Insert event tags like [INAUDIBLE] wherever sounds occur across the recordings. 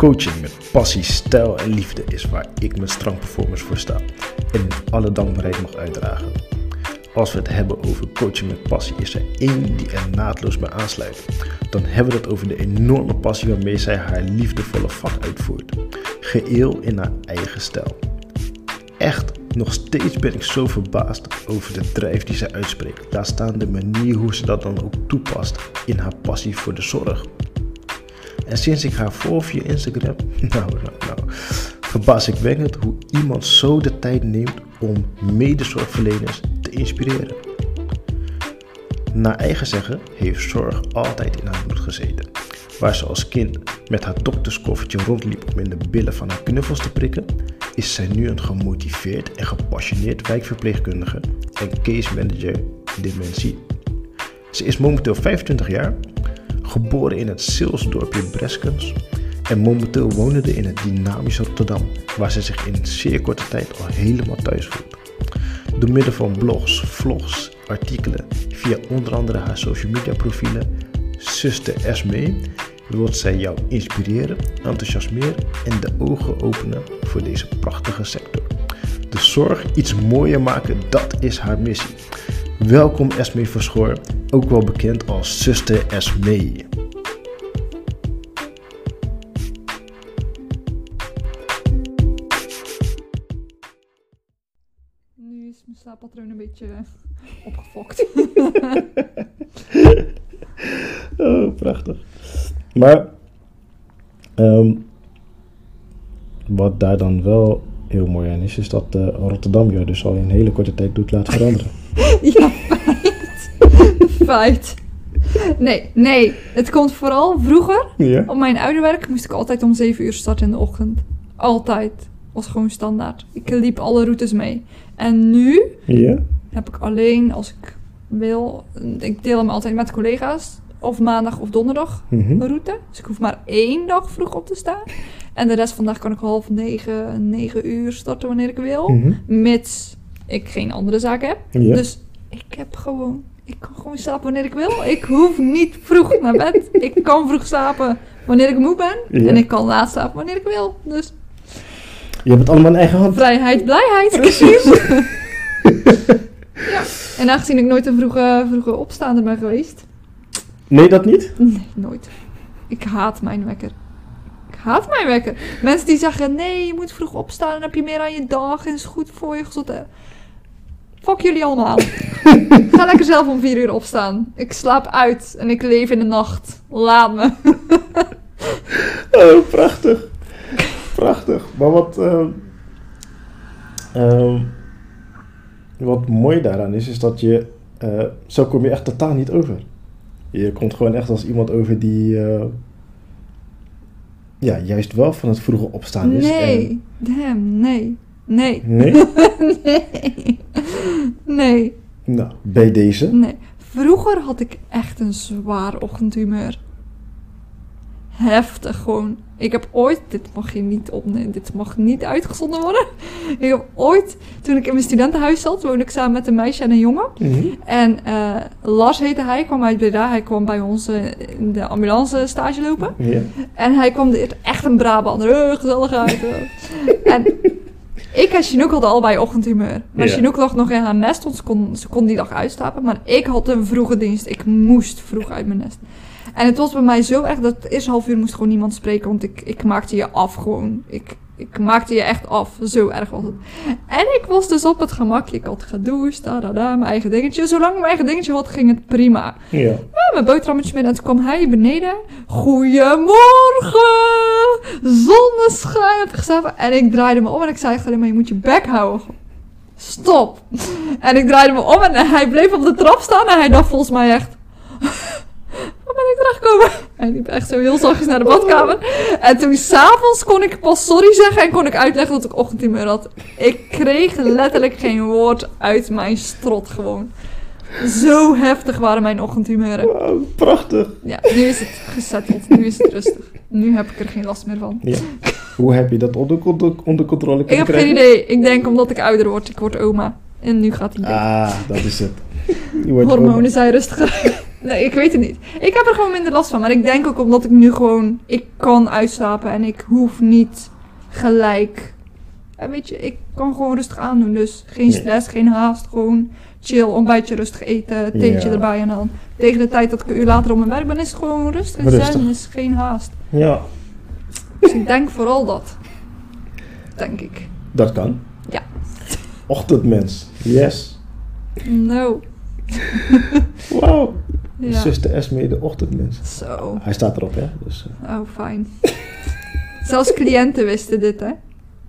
Coaching met passie, stijl en liefde is waar ik strang performance voor sta en alle dankbaarheid mag uitdragen. Als we het hebben over coaching met passie, is er één die er naadloos bij aansluit. Dan hebben we het over de enorme passie waarmee zij haar liefdevolle vak uitvoert. Geheel in haar eigen stijl. Echt, nog steeds ben ik zo verbaasd over de drijf die zij uitspreekt. Laat staan de manier hoe ze dat dan ook toepast in haar passie voor de zorg. En sinds ik haar volg via Instagram, [LAUGHS] nou, nou, nou, verbaas ik wekkend hoe iemand zo de tijd neemt om medezorgverleners te inspireren. Naar eigen zeggen heeft zorg altijd in haar bloed gezeten. Waar ze als kind met haar dokterskoffertje rondliep om in de billen van haar knuffels te prikken, is zij nu een gemotiveerd en gepassioneerd wijkverpleegkundige en case manager dementie. Ze is momenteel 25 jaar, geboren in het Silsdorpje Breskens en momenteel wonende in het dynamische Rotterdam, waar ze zich in zeer korte tijd al helemaal thuis voelt. Door middel van blogs, vlogs, artikelen, via onder andere haar social media profielen, Zuster Esme, wilt zij jou inspireren, enthousiasmeren en de ogen openen voor deze prachtige sector. De zorg iets mooier maken, dat is haar missie. Welkom Esme Verschoor, ook wel bekend als Zuster Esme. Nu is mijn slaappatroon een beetje opgefokt. [LAUGHS] Oh, prachtig. Maar ehm, wat daar dan wel heel mooi aan is, is dat eh, Rotterdam je dus al in een hele korte tijd doet laten veranderen. Ja, feit. Feit. Nee, nee. Het komt vooral vroeger. Ja? Op mijn oude werk moest ik altijd om 7 uur starten in de ochtend. Altijd. Was gewoon standaard. Ik liep alle routes mee. En nu Ja? heb ik alleen als ik wil. Ik deel hem altijd met collega's. Of maandag of donderdag Mhm. de route. Dus ik hoef maar één dag vroeg op te staan. En de rest van de dag kan ik half negen, negen uur starten wanneer ik wil. Mhm. Mits ik geen andere zaken heb. Ja. Dus ik heb gewoon... Ik kan gewoon slapen wanneer ik wil. Ik hoef niet vroeg naar bed. Ik kan vroeg slapen wanneer ik moe ben. Ja. En ik kan laat slapen wanneer ik wil. Dus Je hebt het allemaal in eigen hand. vrijheid, blijheid. Precies. [LAUGHS] ja. En aangezien ik nooit een vroege, vroege opstaander ben geweest... Nee, dat niet? Nee, nooit. Ik haat mijn wekker. Ik haat mijn wekker. Mensen die zeggen, nee, je moet vroeg opstaan... dan heb je meer aan je dag en is goed voor je gezondheid. Fuck jullie allemaal. [LAUGHS] Ga lekker zelf om vier uur opstaan. Ik slaap uit en ik leef in de nacht. Laat me. [LAUGHS] Oh, prachtig. Prachtig. Maar wat, ehm, ehm, wat mooi daaraan is, is dat je, eh, zo kom je echt totaal niet over. Je komt gewoon echt als iemand over die, eh, ja, juist wel van het vroege opstaan is. Nee. Damn, nee. Nee. Nee? [LAUGHS] nee. Nee. Nou, bij deze. Nee. Vroeger had ik echt een zwaar ochtendhumeur. Heftig gewoon. Ik heb ooit, dit mag je niet opnemen, dit mag niet uitgezonden worden. Ik heb ooit, toen ik in mijn studentenhuis zat, woonde ik samen met een meisje en een jongen. Mhm. En eh, Lars heette hij, kwam uit Breda. Hij kwam bij ons eh, in de ambulance stage lopen. Ja. En hij kwam er echt een Brabander, eh, gezellig uit. en ik en Chinook hadden allebei ochtendhumeur. Maar Ja. Chinook lag nog in haar nest, want ze kon, ze kon die dag uitslapen. Maar ik had een vroege dienst. Ik moest vroeg uit mijn nest. En het was bij mij zo erg dat het eerste half uur moest gewoon niemand spreken. Want ik, ik maakte je af gewoon. Ik, ik maakte je echt af. Zo erg was het. En ik was dus op het gemak. Ik had gedoucht, da, da, da, mijn eigen dingetje. Zolang ik mijn eigen dingetje had, ging het prima. Ja. Ja, mijn boterhammetje mee. En toen kwam hij beneden. Goedemorgen! Zonneschijn heb ik geslapen. En ik draaide me om en ik zei tegen hem, je moet je bek houden. Stop. En ik draaide me om en hij bleef op de trap staan. En hij dacht volgens mij echt... Ben ik terechtgekomen? Hij liep echt zo heel zachtjes naar de badkamer. En toen s'avonds kon ik pas sorry zeggen en kon ik uitleggen dat ik ochtendhumeur had. Ik kreeg letterlijk geen woord uit mijn strot gewoon. Zo heftig waren mijn ochtendhumeuren. Wow, prachtig. Ja, nu is het gezetteld. Nu is het rustig. Nu heb ik er geen last meer van. Ja. Hoe heb je dat onder, onder, onder controle Ik heb geen idee. Ik denk omdat ik ouder word. Ik word oma. En nu gaat hij beter. Ah, dat is het. Je wordt Hormonen zijn rustiger. Nee, ik weet het niet. Ik heb er gewoon minder last van. Maar ik denk ook omdat ik nu gewoon... Ik kan uitslapen en ik hoef niet gelijk... Ja, weet je, ik kan gewoon rustig aandoen. Dus geen stress, geen haast. Gewoon chill, ontbijtje, rustig eten, theetje Ja. erbij. En dan tegen de tijd dat ik een uur later op mijn werk ben, is het gewoon rustig. Rustig. Zen, is geen haast. Ja, Dus ik denk vooral dat. Denk ik. dat kan. Ja. Ochtendmens. Yes. No. Wauw. Ja. Zuster Esme, de ochtendmens. Zo. Hij staat erop, hè? Dus, eh, Oh, fijn. [LAUGHS] Zelfs cliënten wisten dit, hè?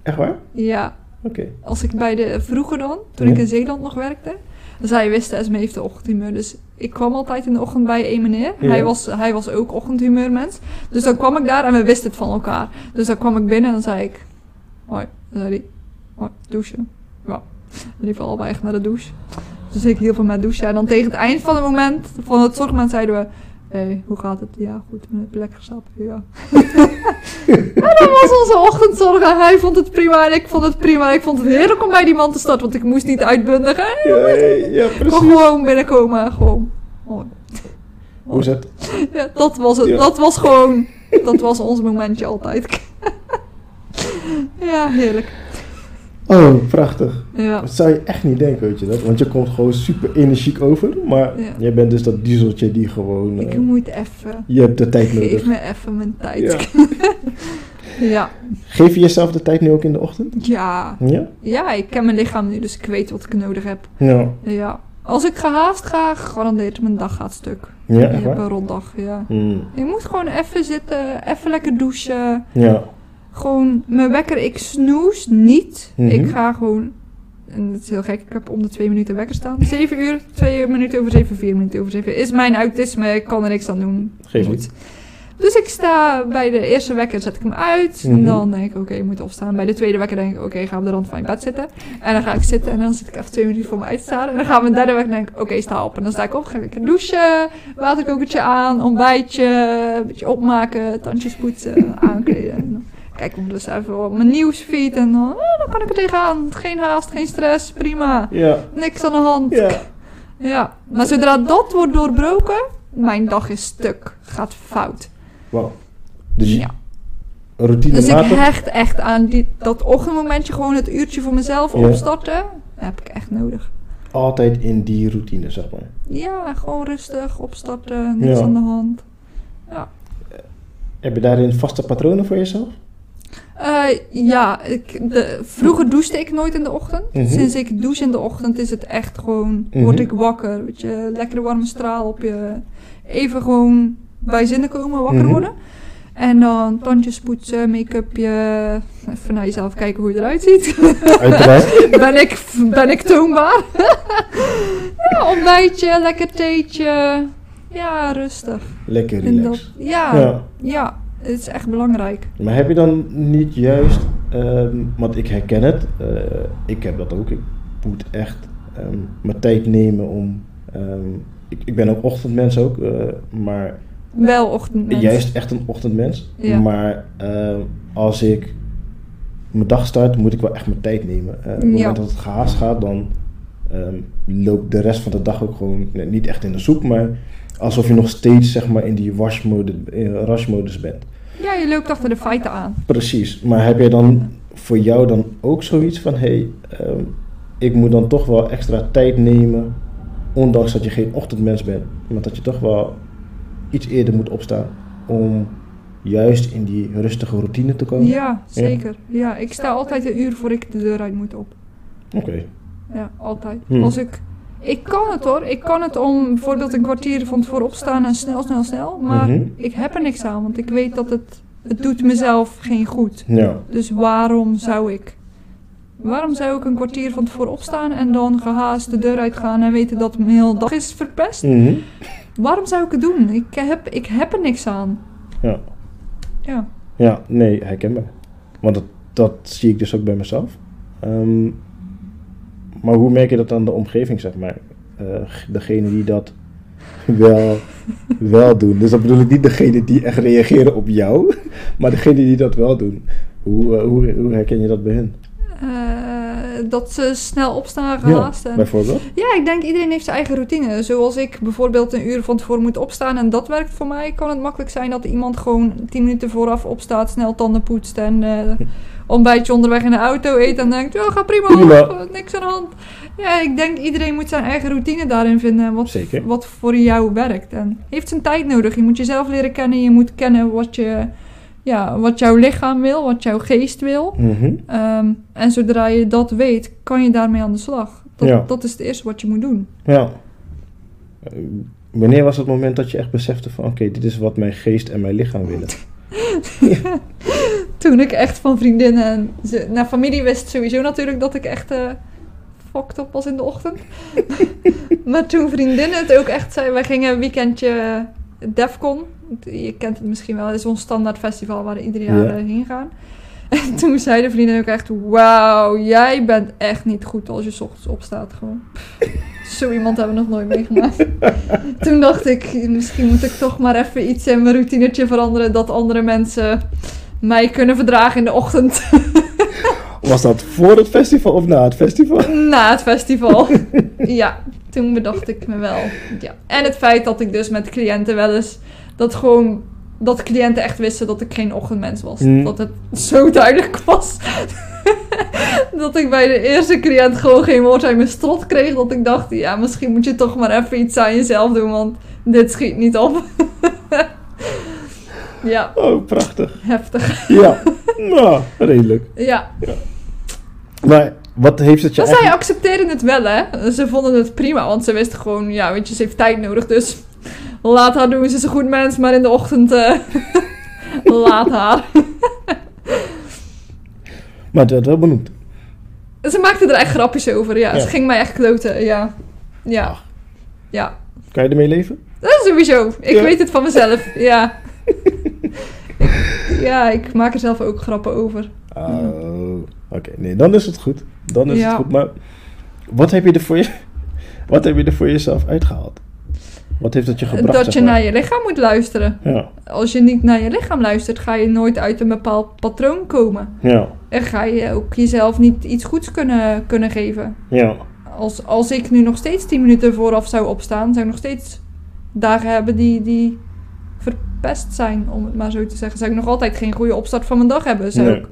echt waar? Ja. Oké. Als ik bij de... Vroeger dan, toen Ja. ik in Zeeland nog werkte... Zij wisten, Esme heeft de ochtendhumeur. Dus ik kwam altijd in de ochtend bij één meneer. Ja. Hij, was, hij was ook ochtendhumeurmens. Dus dan kwam ik daar en we wisten het van elkaar. Dus dan kwam ik binnen en dan zei ik... Hoi. Dan zei hij... Hoi, douchen. Ja. Liepen we allebei echt naar de douche. Dus ik hielp hem met douchen. En dan tegen het eind van het moment, van het zorgmoment, zeiden we... Hé, hey, hoe gaat het? Ja, goed. Ik heb lekker geslapen. Ja. [LAUGHS] en dat was onze ochtendzorg. En hij vond het prima en ik vond het prima. Ik vond het heerlijk om bij die man te starten, want ik moest niet uitbundigen. Ja, ja, Ik kon precies. gewoon binnenkomen en gewoon... Hoe is het? Ja, dat was het. Ja. Dat was gewoon... Dat was ons momentje altijd. [LAUGHS] ja, heerlijk. Oh, prachtig. Ja. Dat zou je echt niet denken, weet je dat? Want je komt gewoon super energiek over. Maar Ja. jij bent dus dat dieseltje die gewoon... Ik eh, moet even... je hebt de tijd Geef nodig. me even mijn tijd. Ja. [LAUGHS] Ja. Geef je jezelf de tijd nu ook in de ochtend? Ja. Ja? Ja, ik ken mijn lichaam nu, dus ik weet wat ik nodig heb. Ja. Ja. Als ik gehaast ga, garandeerd mijn dag gaat stuk. Ja, ik echt heb waar? een rotdag, ja. Hmm. Je moet gewoon even zitten, even lekker douchen. Ja. Gewoon, mijn wekker, ik snoes niet. Mhm. Ik ga gewoon, en dat is heel gek, ik heb om de twee minuten wekker staan. Zeven uur, twee minuten over zeven, vier minuten over zeven. Is mijn autisme, ik kan er niks aan doen. Moet. niet. Dus ik sta bij de eerste wekker, zet ik hem uit. Mhm. En dan denk ik, oké, ik moet opstaan. Bij de tweede wekker denk ik, oké, ga op de rand van je bed zitten. En dan ga ik zitten en dan zit ik even twee minuten voor me uit te staren. En dan gaan we een derde wekker denk ik, oké, sta op. En dan sta ik op, ga ik lekker douchen, waterkokertje aan, ontbijtje, een beetje opmaken, tandjes poetsen, aankleden. Kijk ik dus even op mijn nieuwsfeed en dan, oh, dan kan ik er tegenaan. Geen haast, geen stress, prima. Ja. Niks aan de hand. Ja. Ja, maar zodra dat wordt doorbroken, mijn dag is stuk, gaat fout. Wauw. Dus Ja. Dus ik hecht echt aan die, dat ochtendmomentje, gewoon het uurtje voor mezelf Ja. opstarten. heb ik echt nodig. Altijd in die routine, zeg maar. Ja, gewoon rustig opstarten, niks Ja. aan de hand. Heb je daarin vaste patronen voor jezelf? Eh, ja, ik, de, vroeger douchte ik nooit in de ochtend. Mhm. Sinds ik douche in de ochtend is het echt gewoon, Mhm. word ik wakker. Weet je, lekkere warme straal op je. Even gewoon bij zinnen komen, wakker Mhm. worden. En dan tandjes poetsen, make-upje. Even naar jezelf kijken hoe je eruit ziet. Uiteraard. [LAUGHS] ben, ik, ben ik toonbaar? [LAUGHS] ja, ontbijtje, lekker theetje. Ja, rustig. Lekker En dat, relax. ja, ja. Ja. Het is echt belangrijk. Maar heb je dan niet juist, ehm, want ik herken het, eh, ik heb dat ook, ik moet echt ehm, mijn tijd nemen om, ehm, ik, ik ben ook ochtendmens ook, eh, maar Wel ochtendmens. juist echt een ochtendmens. Ja. Maar als ik mijn dag start, moet ik wel echt mijn tijd nemen. Eh, op het Ja. moment dat het gehaast gaat, dan loopt de rest van de dag ook gewoon, nee, niet echt in de soep, maar alsof je nog steeds zeg maar in die in rushmodus bent. Ja, je loopt achter de feiten aan. Precies, maar heb jij dan voor jou dan ook zoiets van, hé, hey, ehm, ik moet dan toch wel extra tijd nemen, ondanks dat je geen ochtendmens bent, maar dat je toch wel iets eerder moet opstaan om juist in die rustige routine te komen? Ja, zeker. Ja, ik sta altijd een uur voor ik de deur uit moet op. Oké, Ja, altijd. Hmm. Als ik... Ik kan het hoor. Ik kan het om bijvoorbeeld een kwartier van tevoren opstaan en snel, snel, snel. Maar Mhm. ik heb er niks aan, want ik weet dat het... Het doet mezelf geen goed. ja, Dus waarom zou ik... Waarom zou ik een kwartier van tevoren opstaan en dan gehaast de deur uitgaan en weten dat mijn hele dag is verpest? Mhm. Waarom zou ik het doen? Ik heb, ik heb er niks aan. ja, Ja. ja, nee, herkenbaar. Want dat, dat zie ik dus ook bij mezelf. Ehm, maar hoe merk je dat aan de omgeving, zeg maar? Eh, degene die dat wel, wel doen. Dus dat bedoel ik niet degene die echt reageren op jou, [LAUGHS] maar degene die dat wel doen. Hoe, eh, hoe, hoe herken je dat bij hen? Eh, dat ze snel opstaan gehaast. en bijvoorbeeld. Ja, ik denk iedereen heeft zijn eigen routine. Zoals ik bijvoorbeeld een uur van tevoren moet opstaan en dat werkt voor mij, kan het makkelijk zijn dat iemand gewoon 10 minuten vooraf opstaat, snel tanden poetst en [LAUGHS] ontbijtje onderweg in de auto eet en denkt, ja, ga prima, Prima. niks aan de hand. Ja, ik denk iedereen moet zijn eigen routine daarin vinden, wat, Zeker. wat voor jou werkt. En heeft zijn tijd nodig. Je moet jezelf leren kennen, je moet kennen wat, je, ja, wat jouw lichaam wil, wat jouw geest wil. Mhm. Ehm, en zodra je dat weet, kan je daarmee aan de slag. Dat, Ja. dat is het eerste wat je moet doen. Ja. Wanneer was het moment dat je echt besefte van... Oké, dit is wat mijn geest en mijn lichaam willen? [LAUGHS] Toen ik echt van vriendinnen en ze, nou, familie wist sowieso natuurlijk dat ik echt eh fucked up was in de ochtend. [LAUGHS] maar toen vriendinnen het ook echt zeiden, wij gingen een weekendje Defcon. Je kent het misschien wel, het is ons standaard festival waar we ieder jaar Ja. heen gaan. [LAUGHS] En toen zeiden vrienden ook echt, wauw, jij bent echt niet goed als je 's ochtends opstaat gewoon. [LAUGHS] Zo iemand hebben we nog nooit meegemaakt. Toen dacht ik, misschien moet ik toch maar even iets in mijn routinetje veranderen dat andere mensen mij kunnen verdragen in de ochtend [LAUGHS] Was dat voor het festival of na het festival? na het festival. [LAUGHS] ja, toen bedacht ik me wel. Ja. En het feit dat ik dus met cliënten wel eens dat gewoon dat cliënten echt wisten dat ik geen ochtendmens was. Hmm. Dat het zo duidelijk was. [LAUGHS] dat ik bij de eerste cliënt gewoon geen woord uit mijn strot kreeg. Dat ik dacht, ja, misschien moet je toch maar even iets aan jezelf doen, want dit schiet niet op. ja, Oh, prachtig. heftig. Ja, [LAUGHS] nou, redelijk. Ja, Maar wat heeft het je Maar zij eigenlijk... accepteerden het wel, hè. Ze vonden het prima, want ze wisten gewoon... Ja, weet je, ze heeft tijd nodig, dus... Laat haar doen, ze is een goed mens, maar in de ochtend... eh, [LAUGHS] laat haar. [LAUGHS] Maar dat wel benoemd. Ze maakte er echt grapjes over, ja. Ja. Ze ging mij echt kloten, ja. Ja. Ach. Ja. Kan je ermee leven? Dat is sowieso. Ik Ja. weet het van mezelf, ja. Ja, ik maak er zelf ook grappen over. Oh, oké. Nee, dan is het goed. Dan is Ja. het goed. Maar wat heb je er voor je... [LAUGHS] Wat heb je er voor jezelf uitgehaald? Wat heeft het je gebracht? dat zeg je maar? naar je lichaam moet luisteren. Ja, Als je niet naar je lichaam luistert, ga je nooit uit een bepaald patroon komen. ja, En ga je ook jezelf niet iets goeds kunnen, kunnen geven. ja. Als, als ik nu nog steeds 10 minuten vooraf zou opstaan, zou ik nog steeds dagen hebben die, die verpest zijn, om het maar zo te zeggen. Zou ik nog altijd geen goede opstart van mijn dag hebben. Zou Nee. ik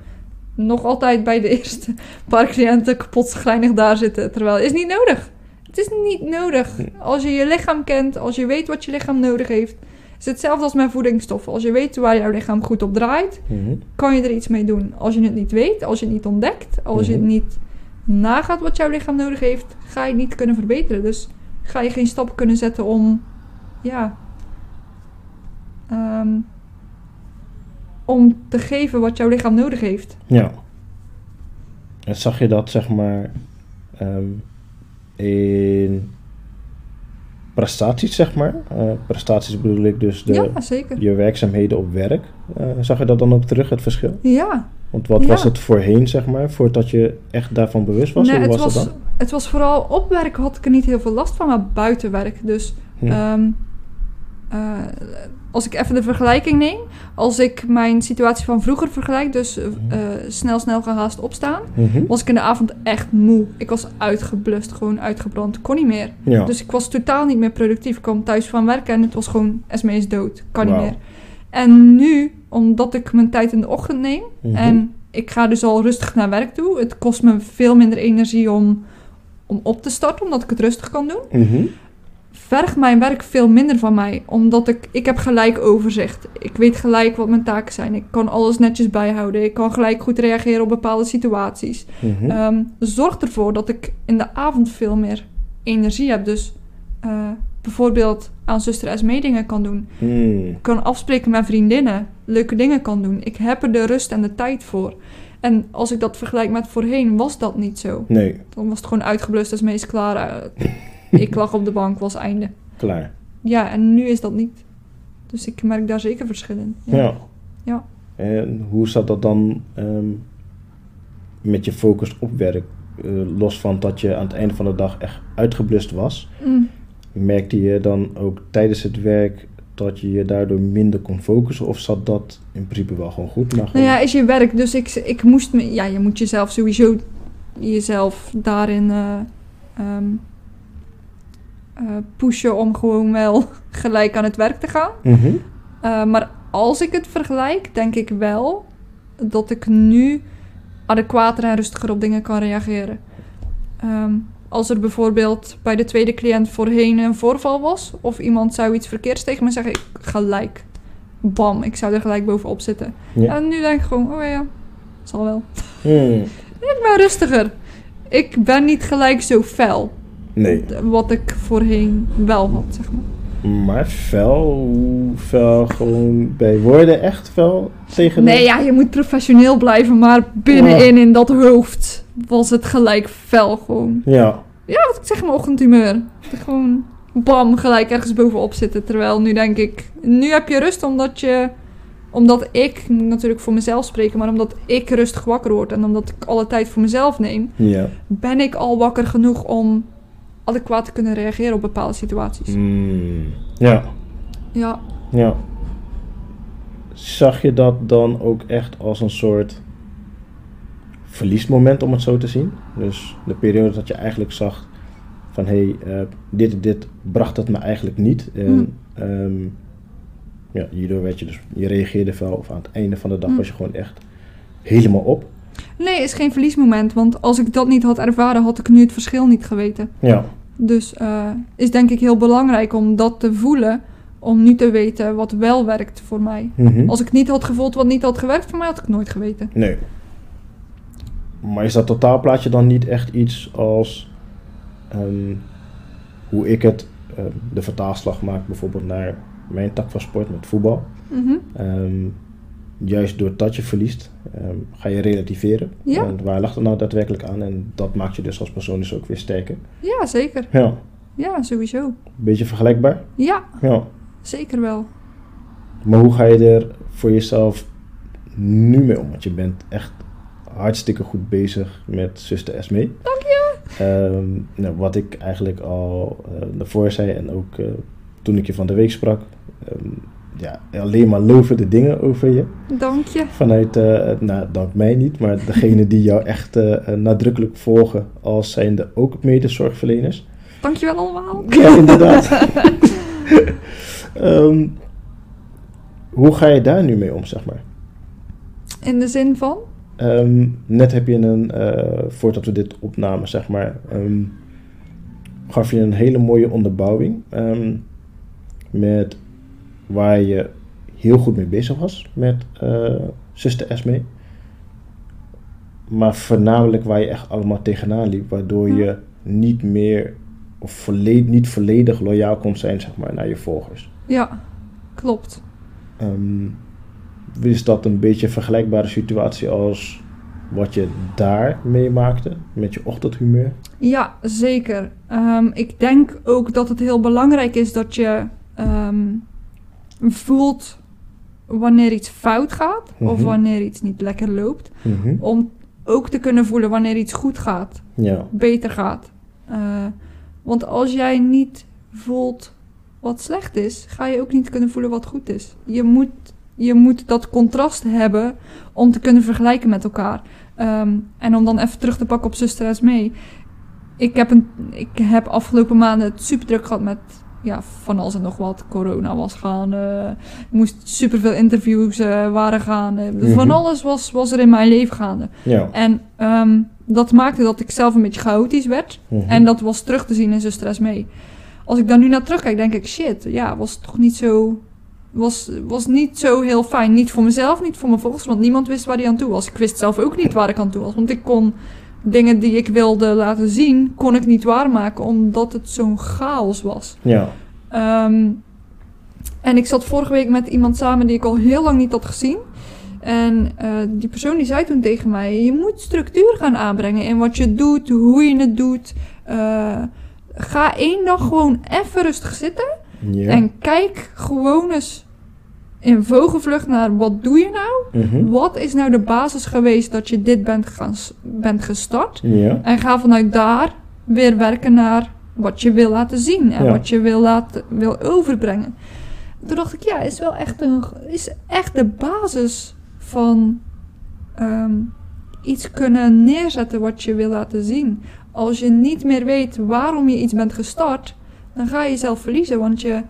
nog altijd bij de eerste [LAUGHS] paar cliënten kapot schrijnig daar zitten. Terwijl het is niet nodig. Het is niet nodig. Als je je lichaam kent, als je weet wat je lichaam nodig heeft. Is hetzelfde als met voedingsstoffen. Als je weet waar jouw lichaam goed op draait, Mhm. kan je er iets mee doen. Als je het niet weet, als je het niet ontdekt, als je het Mhm. niet nagaat wat jouw lichaam nodig heeft, ga je het niet kunnen verbeteren. Dus ga je geen stap kunnen zetten om, ja, ehm, om te geven wat jouw lichaam nodig heeft. Ja. En zag je dat, zeg maar, ehm, in prestaties, zeg maar? Eh, prestaties bedoel ik dus de, ja, zeker. je werkzaamheden op werk. Eh, zag je dat dan ook terug, het verschil? Ja. Want wat Ja. was het voorheen, zeg maar, voordat je echt daarvan bewust was? Nee, Hoe het, was, dan? het was vooral op werk had ik er niet heel veel last van, maar buiten werk. Dus Hm. Ehm, eh, als ik even de vergelijking neem, als ik mijn situatie van vroeger vergelijk, dus eh, eh, snel, snel gehaast opstaan, Mhm. was ik in de avond echt moe. Ik was uitgeblust, gewoon uitgebrand, kon niet meer. Ja. Dus ik was totaal niet meer productief. Ik kwam thuis van werken en het was gewoon, Esme is dood, kan niet meer. En nu, omdat ik mijn tijd in de ochtend neem Mhm. en ik ga dus al rustig naar werk toe, het kost me veel minder energie om, om op te starten, omdat ik het rustig kan doen Mhm. Vergt mijn werk veel minder van mij. Omdat ik, ik heb gelijk overzicht. Ik weet gelijk wat mijn taken zijn. Ik kan alles netjes bijhouden. Ik kan gelijk goed reageren op bepaalde situaties. Ehm, zorgt ervoor dat ik in de avond veel meer energie heb. Dus eh, bijvoorbeeld aan zuster Esme dingen kan doen. Hmm. Kan afspreken met vriendinnen. Leuke dingen kan doen. Ik heb er de rust en de tijd voor. En als ik dat vergelijk met voorheen, was dat niet zo. Nee, Dan was het gewoon uitgeblust, Esme is klaar. Eh, [LAUGHS] ik lag op de bank, was einde. klaar. Ja, en nu is dat niet. Dus ik merk daar zeker verschil in. Ja. Ja. En hoe zat dat dan ehm, met je focus op werk? Eh, los van dat je aan het einde van de dag echt uitgeblust was. Mm. Merkte je dan ook tijdens het werk dat je je daardoor minder kon focussen? Of zat dat in principe wel gewoon goed? Maar Nou ja, is je werk. Dus ik, ik moest me... Ja, je moet jezelf sowieso... Jezelf daarin... eh, ehm, eh, pushen om gewoon wel [LAUGHS] gelijk aan het werk te gaan. Mhm. Eh, maar als ik het vergelijk, denk ik wel dat ik nu adequater en rustiger op dingen kan reageren. Ehm, als er bijvoorbeeld bij de tweede cliënt voorheen een voorval was, of iemand zou iets verkeerds tegen me zeggen, ik gelijk. Bam, ik zou er gelijk bovenop zitten. Ja. En nu denk ik gewoon, oh ja, zal wel. Hmm. Ik ben rustiger. Ik ben niet gelijk zo fel. Nee. Wat ik voorheen wel had, zeg maar. Maar fel, fel gewoon bij woorden echt fel tegen Nee, ja, je moet professioneel blijven, maar binnenin in dat hoofd was het gelijk fel gewoon. Ja. Ja, wat ik zeg, mijn ochtendhumeur. Gewoon bam, gelijk ergens bovenop zitten. Terwijl nu denk ik, nu heb je rust omdat je, omdat ik, ik moet natuurlijk voor mezelf spreken, maar omdat ik rustig wakker word en omdat ik alle tijd voor mezelf neem, Ja. ben ik al wakker genoeg om adequaat te kunnen reageren op bepaalde situaties. Hmm. Ja. Ja, Ja. Zag je dat dan ook echt als een soort verliesmoment, om het zo te zien? Dus de periode dat je eigenlijk zag van hé, hey, eh, dit en dit bracht het me eigenlijk niet. En Hmm. ehm, ja, hierdoor werd je dus, je reageerde wel, of aan het einde van de dag Hmm. was je gewoon echt helemaal op. nee, is geen verliesmoment, want als ik dat niet had ervaren, had ik nu het verschil niet geweten. Ja. Dus eh, is denk ik heel belangrijk om dat te voelen, om nu te weten wat wel werkt voor mij. Mhm. Als ik niet had gevoeld wat niet had gewerkt voor mij, had ik nooit geweten. Nee. Maar is dat totaalplaatje dan niet echt iets als ehm, hoe ik het, ehm, de vertaalslag maak bijvoorbeeld naar mijn tak van sport met voetbal? Ehm, juist doordat je verliest, ehm, ga je relativeren. Ja. En waar lag het nou daadwerkelijk aan? En dat maakt je dus als persoon dus ook weer sterker. Ja, zeker. Ja, Ja, sowieso. beetje vergelijkbaar. Ja, Ja. zeker wel. Maar hoe ga je er voor jezelf nu mee om? Want je bent echt hartstikke goed bezig met zuster Esme. Dank je. Ehm, nou, wat ik eigenlijk al eh daarvoor zei en ook eh, toen ik je van de week sprak. ehm, ja, alleen maar lovende dingen over je. Dank je. Vanuit, eh, nou dank mij niet, maar degene die jou echt eh, eh, nadrukkelijk volgen als zijnde ook medezorgverleners. Dank je wel allemaal. Ja, [LAUGHS] inderdaad. Ehm, hoe ga je daar nu mee om, zeg maar? In de zin van? Ehm, net heb je een, voordat we dit opnamen, zeg maar, ehm, gaf je een hele mooie onderbouwing met waar je heel goed mee bezig was met eh zuster Esme. Maar voornamelijk waar je echt allemaal tegenaan liep, waardoor je niet meer of volledig, niet volledig loyaal kon zijn zeg maar, naar je volgers. Ja, klopt. Ehm, is dat een beetje een vergelijkbare situatie als wat je daar meemaakte met je ochtendhumeur? Ja, zeker. Ehm, ik denk ook dat het heel belangrijk is dat je ehm, voelt wanneer iets fout gaat of Mhm. wanneer iets niet lekker loopt. Mhm. Om ook te kunnen voelen wanneer iets goed gaat, Ja, beter gaat. Eh, want als jij niet voelt wat slecht is, ga je ook niet kunnen voelen wat goed is. Je moet, je moet dat contrast hebben om te kunnen vergelijken met elkaar. Ehm, en om dan even terug te pakken op Zuster mee. Ik heb, een, ik heb afgelopen maanden het super druk gehad met ja, van alles en nog wat. Corona was gaan. ik moest superveel interviews eh, waren gaan. eh, Mhm. Van alles was, was er in mijn leven gaande. ja. En ehm, dat maakte dat ik zelf een beetje chaotisch werd. Mhm. En dat was terug te zien in Zuster mee. Als ik daar nu naar terugkijk, denk ik, shit, ja, was toch niet zo... Was, was niet zo heel fijn. Niet voor mezelf, niet voor mijn volgers, want niemand wist waar hij aan toe was. Ik wist zelf ook niet waar ik aan toe was. Want ik kon dingen die ik wilde laten zien, kon ik niet waarmaken, omdat het zo'n chaos was. Ja, Ehm, en ik zat vorige week met iemand samen die ik al heel lang niet had gezien. En eh, die persoon die zei toen tegen mij: Je moet structuur gaan aanbrengen in wat je doet, hoe je het doet. Eh, ga één dag gewoon even rustig zitten. ja. En kijk gewoon eens in vogelvlucht naar wat doe je nou? Mhm. Wat is nou de basis geweest dat je dit bent, gaan, bent gestart? ja. En ga vanuit daar weer werken naar wat je wil laten zien en Ja. wat je wil, laten, wil overbrengen. Toen dacht ik, ja, is wel echt, een, is echt de basis van ehm, iets kunnen neerzetten wat je wil laten zien. Als je niet meer weet waarom je iets bent gestart, dan ga je jezelf verliezen. Want je,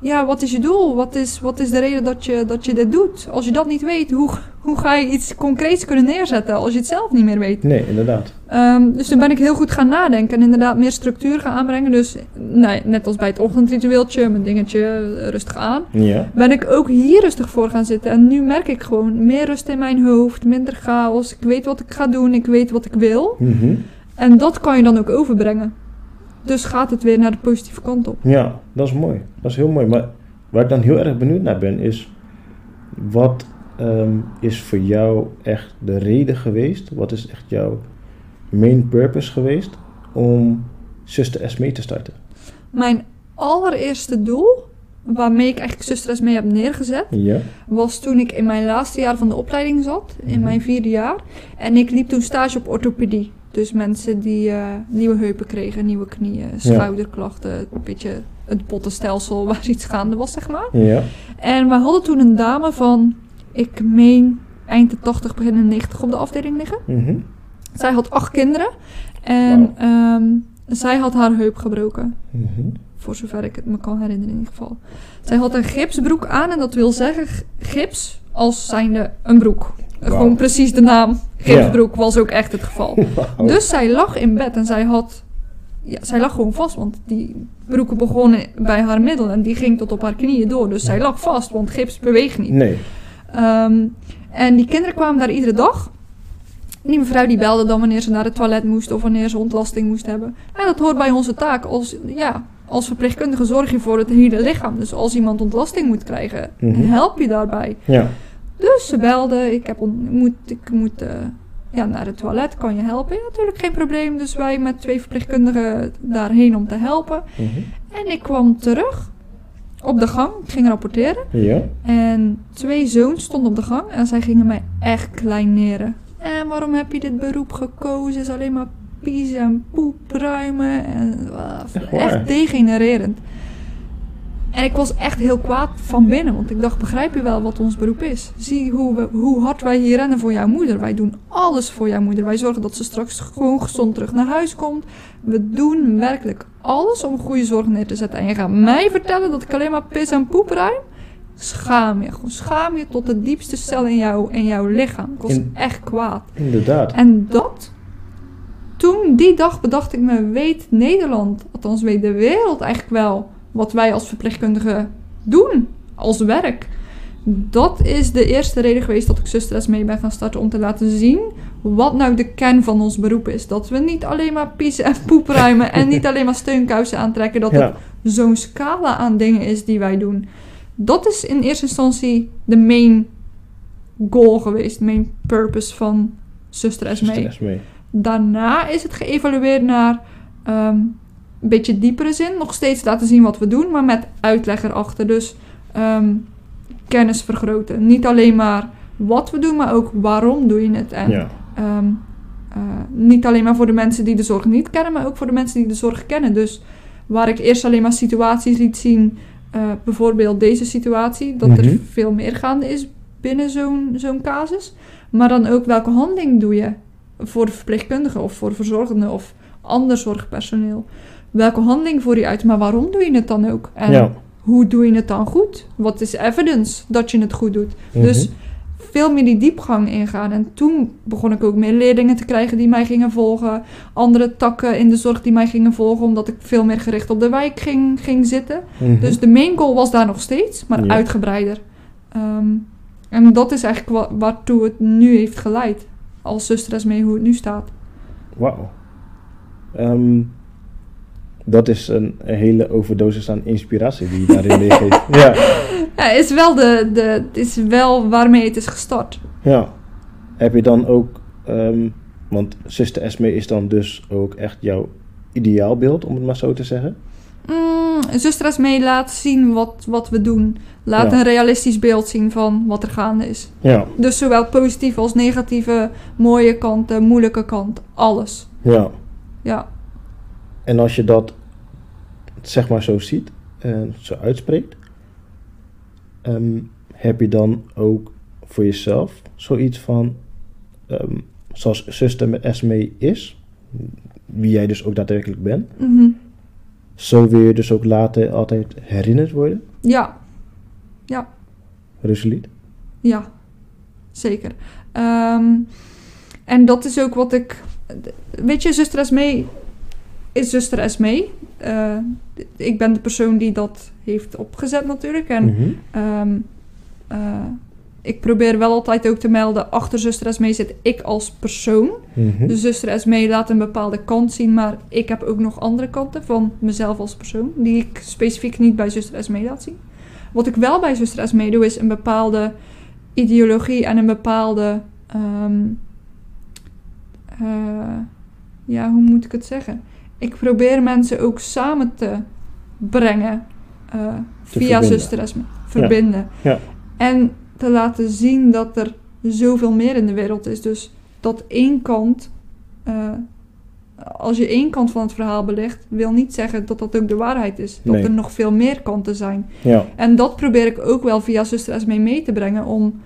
ja, wat is je doel? Wat is, wat is de reden dat je, dat je dit doet? Als je dat niet weet, hoe, hoe ga je iets concreets kunnen neerzetten als je het zelf niet meer weet? Nee, inderdaad. Ehm, dus toen ben ik heel goed gaan nadenken en inderdaad meer structuur gaan aanbrengen. Dus nee, net als bij het ochtendritueeltje, mijn dingetje eh, rustig aan. Ja. Ben ik ook hier rustig voor gaan zitten. En nu merk ik gewoon meer rust in mijn hoofd, minder chaos. Ik weet wat ik ga doen, ik weet wat ik wil. Mhm. En dat kan je dan ook overbrengen. Dus gaat het weer naar de positieve kant op. Ja, dat is mooi. Dat is heel mooi. Maar waar ik dan heel erg benieuwd naar ben, is wat ehm, is voor jou echt de reden geweest? Wat is echt jouw main purpose geweest om Zuster Esmee te starten? Mijn allereerste doel, waarmee ik eigenlijk Zuster mee heb neergezet, Ja. was toen ik in mijn laatste jaar van de opleiding zat, in Mhm. mijn vierde jaar. En ik liep toen stage op orthopedie. Dus mensen die eh, nieuwe heupen kregen, nieuwe knieën, schouderklachten, een beetje het bottenstelsel waar iets gaande was, zeg maar. Ja. En we hadden toen een dame van, ik meen eind de 80, begin de 90 op de afdeling liggen. Mhm. Zij had acht kinderen en ehm, zij had haar heup gebroken. Mhm. Voor zover ik het me kan herinneren in ieder geval. Zij had een gipsbroek aan en dat wil zeggen gips als zijnde een broek. Gewoon precies de naam gipsbroek was ook echt het geval. [LAUGHS] Dus zij lag in bed en zij had... Ja, zij lag gewoon vast, want die broeken begonnen bij haar middel en die ging tot op haar knieën door. Dus zij lag vast, want gips beweegt niet. Nee. Ehm, en die kinderen kwamen daar iedere dag. Die mevrouw die belde dan wanneer ze naar het toilet moest of wanneer ze ontlasting moest hebben. En dat hoort bij onze taak. Als, ja, als verpleegkundige zorg je voor het hele lichaam. Dus als iemand ontlasting moet krijgen, Mhm. help je daarbij. Ja. Dus ze belde, ik, heb moet, ik moet eh, ja, naar het toilet, kan je helpen? Ja, natuurlijk geen probleem. Dus wij met twee verpleegkundigen daarheen om te helpen. Mhm. En ik kwam terug op de gang, ik ging rapporteren. Ja. En twee zoons stonden op de gang en zij gingen mij echt kleineren. En waarom heb je dit beroep gekozen? is alleen maar pies en poep ruimen. En, ah, echt degenererend. En ik was echt heel kwaad van binnen, want ik dacht, begrijp je wel wat ons beroep is? Zie hoe, we, hoe hard wij hier rennen voor jouw moeder. Wij doen alles voor jouw moeder. Wij zorgen dat ze straks gewoon gezond terug naar huis komt. We doen werkelijk alles om goede zorg neer te zetten. En je gaat mij vertellen dat ik alleen maar pis en poep ruim? Schaam je. Gewoon schaam je tot de diepste cel in, jou, in jouw lichaam. Ik was In- echt kwaad. Inderdaad. En dat, toen die dag bedacht ik me, weet Nederland, althans weet de wereld eigenlijk wel wat wij als verpleegkundigen doen als werk. Dat is de eerste reden geweest dat ik Zuster mee ben gaan starten om te laten zien wat nou de kern van ons beroep is. Dat we niet alleen maar piezen en poep ruimen en niet [LAUGHS] alleen maar steunkousen aantrekken. Dat het zo'n scala aan dingen is die wij doen. Dat is in eerste instantie de main goal geweest, main purpose van Zuster Esmee. Daarna is het geëvalueerd naar ehm, een beetje diepere zin. Nog steeds laten zien wat we doen, maar met uitleg erachter. Dus ehm, kennis vergroten. Niet alleen maar wat we doen, maar ook waarom doe je het. En Ja. Ehm, eh, niet alleen maar voor de mensen die de zorg niet kennen, maar ook voor de mensen die de zorg kennen. Dus waar ik eerst alleen maar situaties liet zien, eh, bijvoorbeeld deze situatie, dat Mhm. er veel meer gaande is binnen zo'n zo'n casus. Maar dan ook welke handeling doe je voor de verpleegkundige of voor de verzorgende of ander zorgpersoneel. Welke handeling voer je uit, maar waarom doe je het dan ook? En Ja. hoe doe je het dan goed? Wat is evidence dat je het goed doet? Mhm. Dus veel meer die diepgang ingaan. En toen begon ik ook meer leerlingen te krijgen die mij gingen volgen. Andere takken in de zorg die mij gingen volgen, omdat ik veel meer gericht op de wijk ging, ging zitten. Mhm. Dus de main goal was daar nog steeds, maar Ja. uitgebreider. Ehm, en dat is eigenlijk wa- waartoe het nu heeft geleid. Als zuster mee hoe het nu staat. Wauw. Ehm, dat is een, een hele overdosis aan inspiratie die je daarin [LAUGHS] meegeeft. Ja. Ja, is wel de, de, het is wel waarmee het is gestart. ja. Heb je dan ook, ehm, want Zuster Esme is dan dus ook echt jouw ideaalbeeld, om het maar zo te zeggen. Mm, zuster mee laat zien wat, wat we doen. Laat Ja. een realistisch beeld zien van wat er gaande is. Ja. Dus zowel positieve als negatieve, mooie kanten, moeilijke kant, alles. Ja. Ja. En als je dat zeg maar zo ziet en zo uitspreekt, ehm, heb je dan ook voor jezelf zoiets van, ehm, zoals zuster met Esme is, wie jij dus ook daadwerkelijk bent, Mhm. Zo wil je dus ook later altijd herinnerd worden, Ja, resoluut. ja, zeker. Ehm, en dat is ook wat ik... Weet je, zuster Esmee is zuster Esmee. Eh, ik ben de persoon die dat heeft opgezet natuurlijk. En Mhm. Ehm, eh, ik probeer wel altijd ook te melden, achter zuster Esmee zit ik als persoon. De zuster Esmee laat een bepaalde kant zien, maar ik heb ook nog andere kanten van mezelf als persoon, die ik specifiek niet bij zuster Esmee laat zien. Wat ik wel bij zuster Esmee doe, is een bepaalde ideologie en een bepaalde... ehm, eh, ja, hoe moet ik het zeggen? Ik probeer mensen ook samen te brengen eh, via verbinden. zuster Esmee. Verbinden. Ja. En te laten zien dat er zoveel meer in de wereld is. Dus dat één kant, eh, als je één kant van het verhaal belicht, wil niet zeggen dat dat ook de waarheid is. Dat Nee. er nog veel meer kanten zijn. Ja, En dat probeer ik ook wel via Zuster Esmee mee te brengen. Om,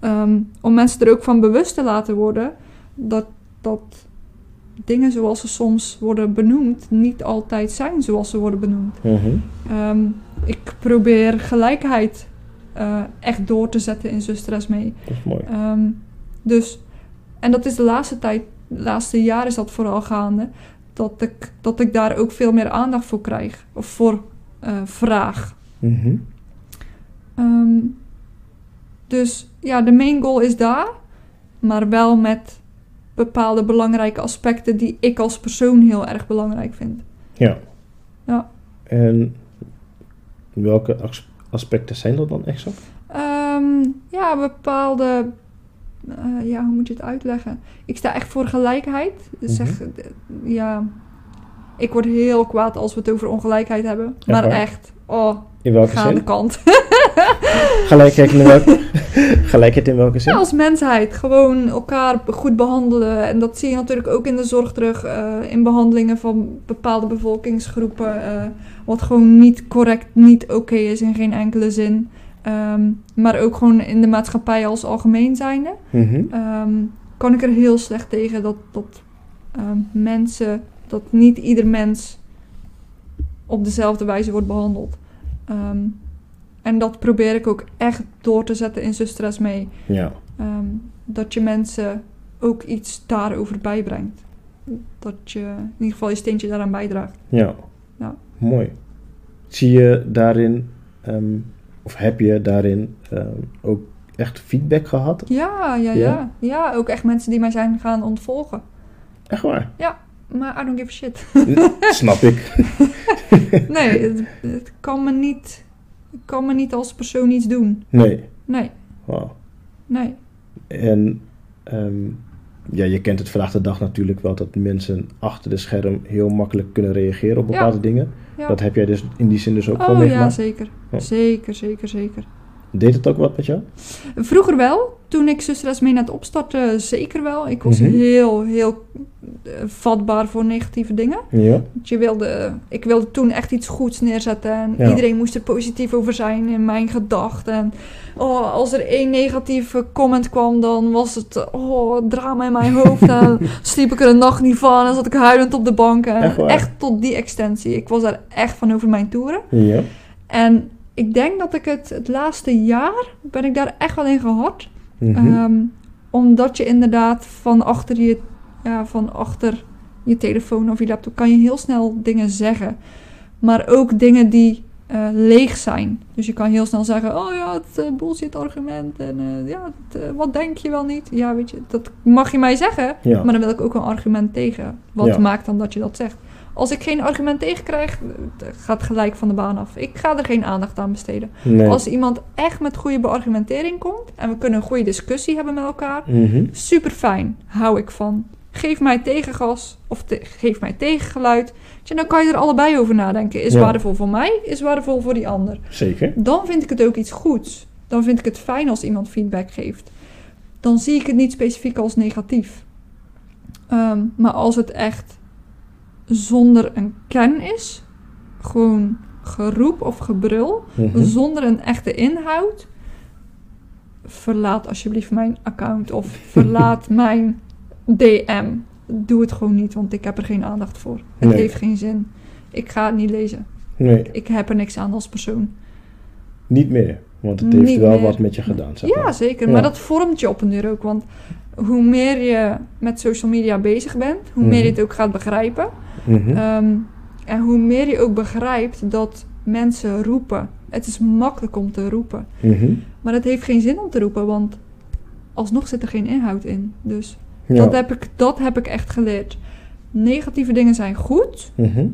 ehm, om mensen er ook van bewust te laten worden dat, dat dingen zoals ze soms worden benoemd, niet altijd zijn zoals ze worden benoemd. Mhm. Ehm, ik probeer gelijkheid eh, echt door te zetten in Zuster Esmee. dat is mooi. Ehm, dus, en dat is de laatste tijd, de laatste jaar is dat vooral gaande, dat ik, dat ik daar ook veel meer aandacht voor krijg. Of voor eh, vraag. Mhm. Ehm, dus ja, de main goal is daar, maar wel met bepaalde belangrijke aspecten die ik als persoon heel erg belangrijk vind. Ja. Ja. En welke as- aspecten zijn dat dan exact? Ehm, ja, bepaalde. eh, ja, hoe moet je het uitleggen? Ik sta echt voor gelijkheid. Dus zeg, eh, ja. Ik word heel kwaad als we het over ongelijkheid hebben. Maar waar? echt, oh, In welke ga aan de zin? kant. [LAUGHS] Gelijkheid in welke, [LAUGHS] gelijkheid in welke zin? Ja, als mensheid. Gewoon elkaar goed behandelen. En dat zie je natuurlijk ook in de zorg terug. eh, in behandelingen van bepaalde bevolkingsgroepen. eh, wat gewoon niet correct, niet oké is in geen enkele zin. Ehm, maar ook gewoon in de maatschappij als algemeen zijnde. Mhm. ehm, kan ik er heel slecht tegen dat, dat ehm, mensen, dat niet ieder mens op dezelfde wijze wordt behandeld. Ehm, en dat probeer ik ook echt door te zetten in Zuster mee. Ja. Ehm, dat je mensen ook iets daarover bijbrengt. Dat je in ieder geval je steentje daaraan bijdraagt. Ja. Ja. Mooi. Zie je daarin, ehm, of heb je daarin ook echt feedback gehad? Ja, ja, ja, Ja? ja. ook echt mensen die mij zijn gaan ontvolgen. Echt waar? Maar I don't give a shit. Snap ik. [LAUGHS] Nee, het, het kan me niet... Kan me niet als persoon iets doen. Nee. Nee, nee. En ehm, ja, je kent het vandaag de dag natuurlijk wel dat mensen achter de scherm heel makkelijk kunnen reageren op Ja. bepaalde dingen. Ja. Dat heb jij dus in die zin dus ook wel oh ja, meegemaakt. zeker. Ja. Zeker, zeker, zeker. Deed het ook wat met jou? Vroeger wel. Toen ik Zuster mee net opstartte, zeker wel. Ik was Mhm. heel, heel eh, vatbaar voor negatieve dingen. Ja. Want Je wilde, ik wilde toen echt iets goeds neerzetten. En Ja. iedereen moest er positief over zijn in mijn gedachten. En oh, als er één negatieve comment kwam, dan was het oh, drama in mijn hoofd. [LAUGHS] en sliep ik er een nacht niet van. En zat ik huilend op de bank. En Echt waar? echt tot die extensie. Ik was daar echt van over mijn toeren. Ja. En ik denk dat ik het, het laatste jaar, ben ik daar echt wel in gehad. Mhm. Ehm, omdat je inderdaad van achter je, ja, van achter je telefoon of je laptop kan je heel snel dingen zeggen. Maar ook dingen die eh, leeg zijn. Dus je kan heel snel zeggen, oh ja, het eh, bullshit argument. En eh, ja, het, wat denk je wel niet? Ja, weet je, dat mag je mij zeggen. ja. Maar dan wil ik ook een argument tegen. Wat Ja. maakt dan dat je dat zegt? Als ik geen argument tegen krijg, het gaat gelijk van de baan af. Ik ga er geen aandacht aan besteden. nee. Als iemand echt met goede beargumentering komt en we kunnen een goede discussie hebben met elkaar, Mhm. super fijn, hou ik van. Geef mij tegengas of te- geef mij tegengeluid. Tja, dan kan je er allebei over nadenken. Is Ja. waardevol voor mij, is waardevol voor die ander. Zeker. Dan vind ik het ook iets goeds. Dan vind ik het fijn als iemand feedback geeft. Dan zie ik het niet specifiek als negatief. Ehm, maar als het echt zonder een kern is, gewoon geroep of gebrul, Mhm. zonder een echte inhoud, verlaat alsjeblieft mijn account of verlaat [LAUGHS] mijn DM. Doe het gewoon niet, want ik heb er geen aandacht voor. Het Nee. heeft geen zin. ik ga het niet lezen. Nee, Ik heb er niks aan als persoon. niet meer. Want het heeft Niet wel meer. wat met je gedaan, zeg Ja, maar. zeker. Ja. Maar dat vormt je op een duur ook. Want hoe meer je met social media bezig bent, hoe meer je Mhm. het ook gaat begrijpen. Mhm. Ehm, en hoe meer je ook begrijpt dat mensen roepen. Het is makkelijk om te roepen. Mhm. Maar het heeft geen zin om te roepen, want alsnog zit er geen inhoud in. Dus Ja. dat, heb ik, dat heb ik echt geleerd. Negatieve dingen zijn goed Mhm.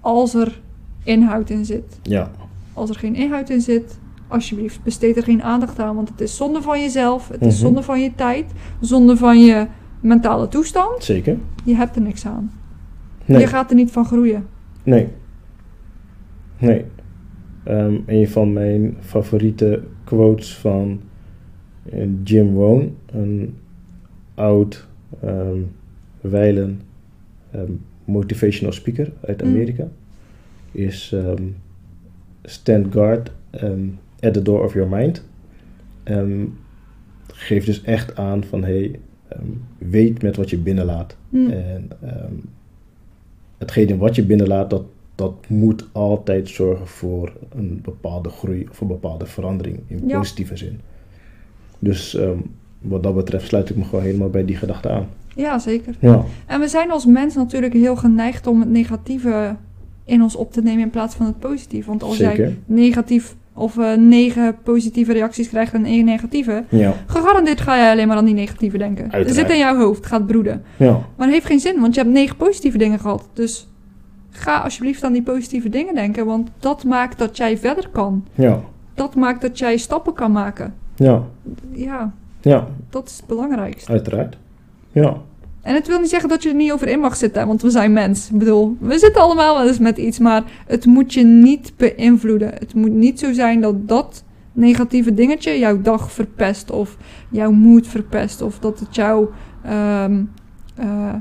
als er inhoud in zit. ja, Als er geen inhoud in zit, alsjeblieft, besteed er geen aandacht aan. Want het is zonde van jezelf, het is zonde van je tijd, zonde van je mentale toestand. zeker. Je hebt er niks aan. Nee. Je gaat er niet van groeien. Nee. Nee. Ehm, een van mijn favoriete quotes van eh, Jim Rohn, een oud ehm wijlen ehm, motivational speaker uit Mm. Amerika, is stand guard at the door of your mind. Geeft dus echt aan van hey, weet met wat je binnenlaat. Hm. En hetgene wat je binnenlaat, dat, dat moet altijd zorgen voor een bepaalde groei of een bepaalde verandering in Ja. positieve zin. Dus ehm, wat dat betreft sluit ik me gewoon helemaal bij die gedachte aan. Ja, zeker. Ja, En we zijn als mens natuurlijk heel geneigd om het negatieve in ons op te nemen in plaats van het positieve. Want als jij negatief of eh, negen positieve reacties krijgt en één negatieve, Ja, gegarandeerd ga jij alleen maar aan die negatieve denken. Er Uiteraard. zit in jouw hoofd, gaat broeden. ja, Maar het heeft geen zin, want je hebt negen positieve dingen gehad. Dus ga alsjeblieft aan die positieve dingen denken, want dat maakt dat jij verder kan. ja, Dat maakt dat jij stappen kan maken. ja, Ja, ja, dat is het belangrijkste. uiteraard. Ja, En het wil niet zeggen dat je er niet over in mag zitten, want we zijn mens. Ik bedoel, we zitten allemaal wel eens met iets, maar het moet je niet beïnvloeden. Het moet niet zo zijn dat dat negatieve dingetje jouw dag verpest of jouw moed verpest of dat het jou ehm, eh,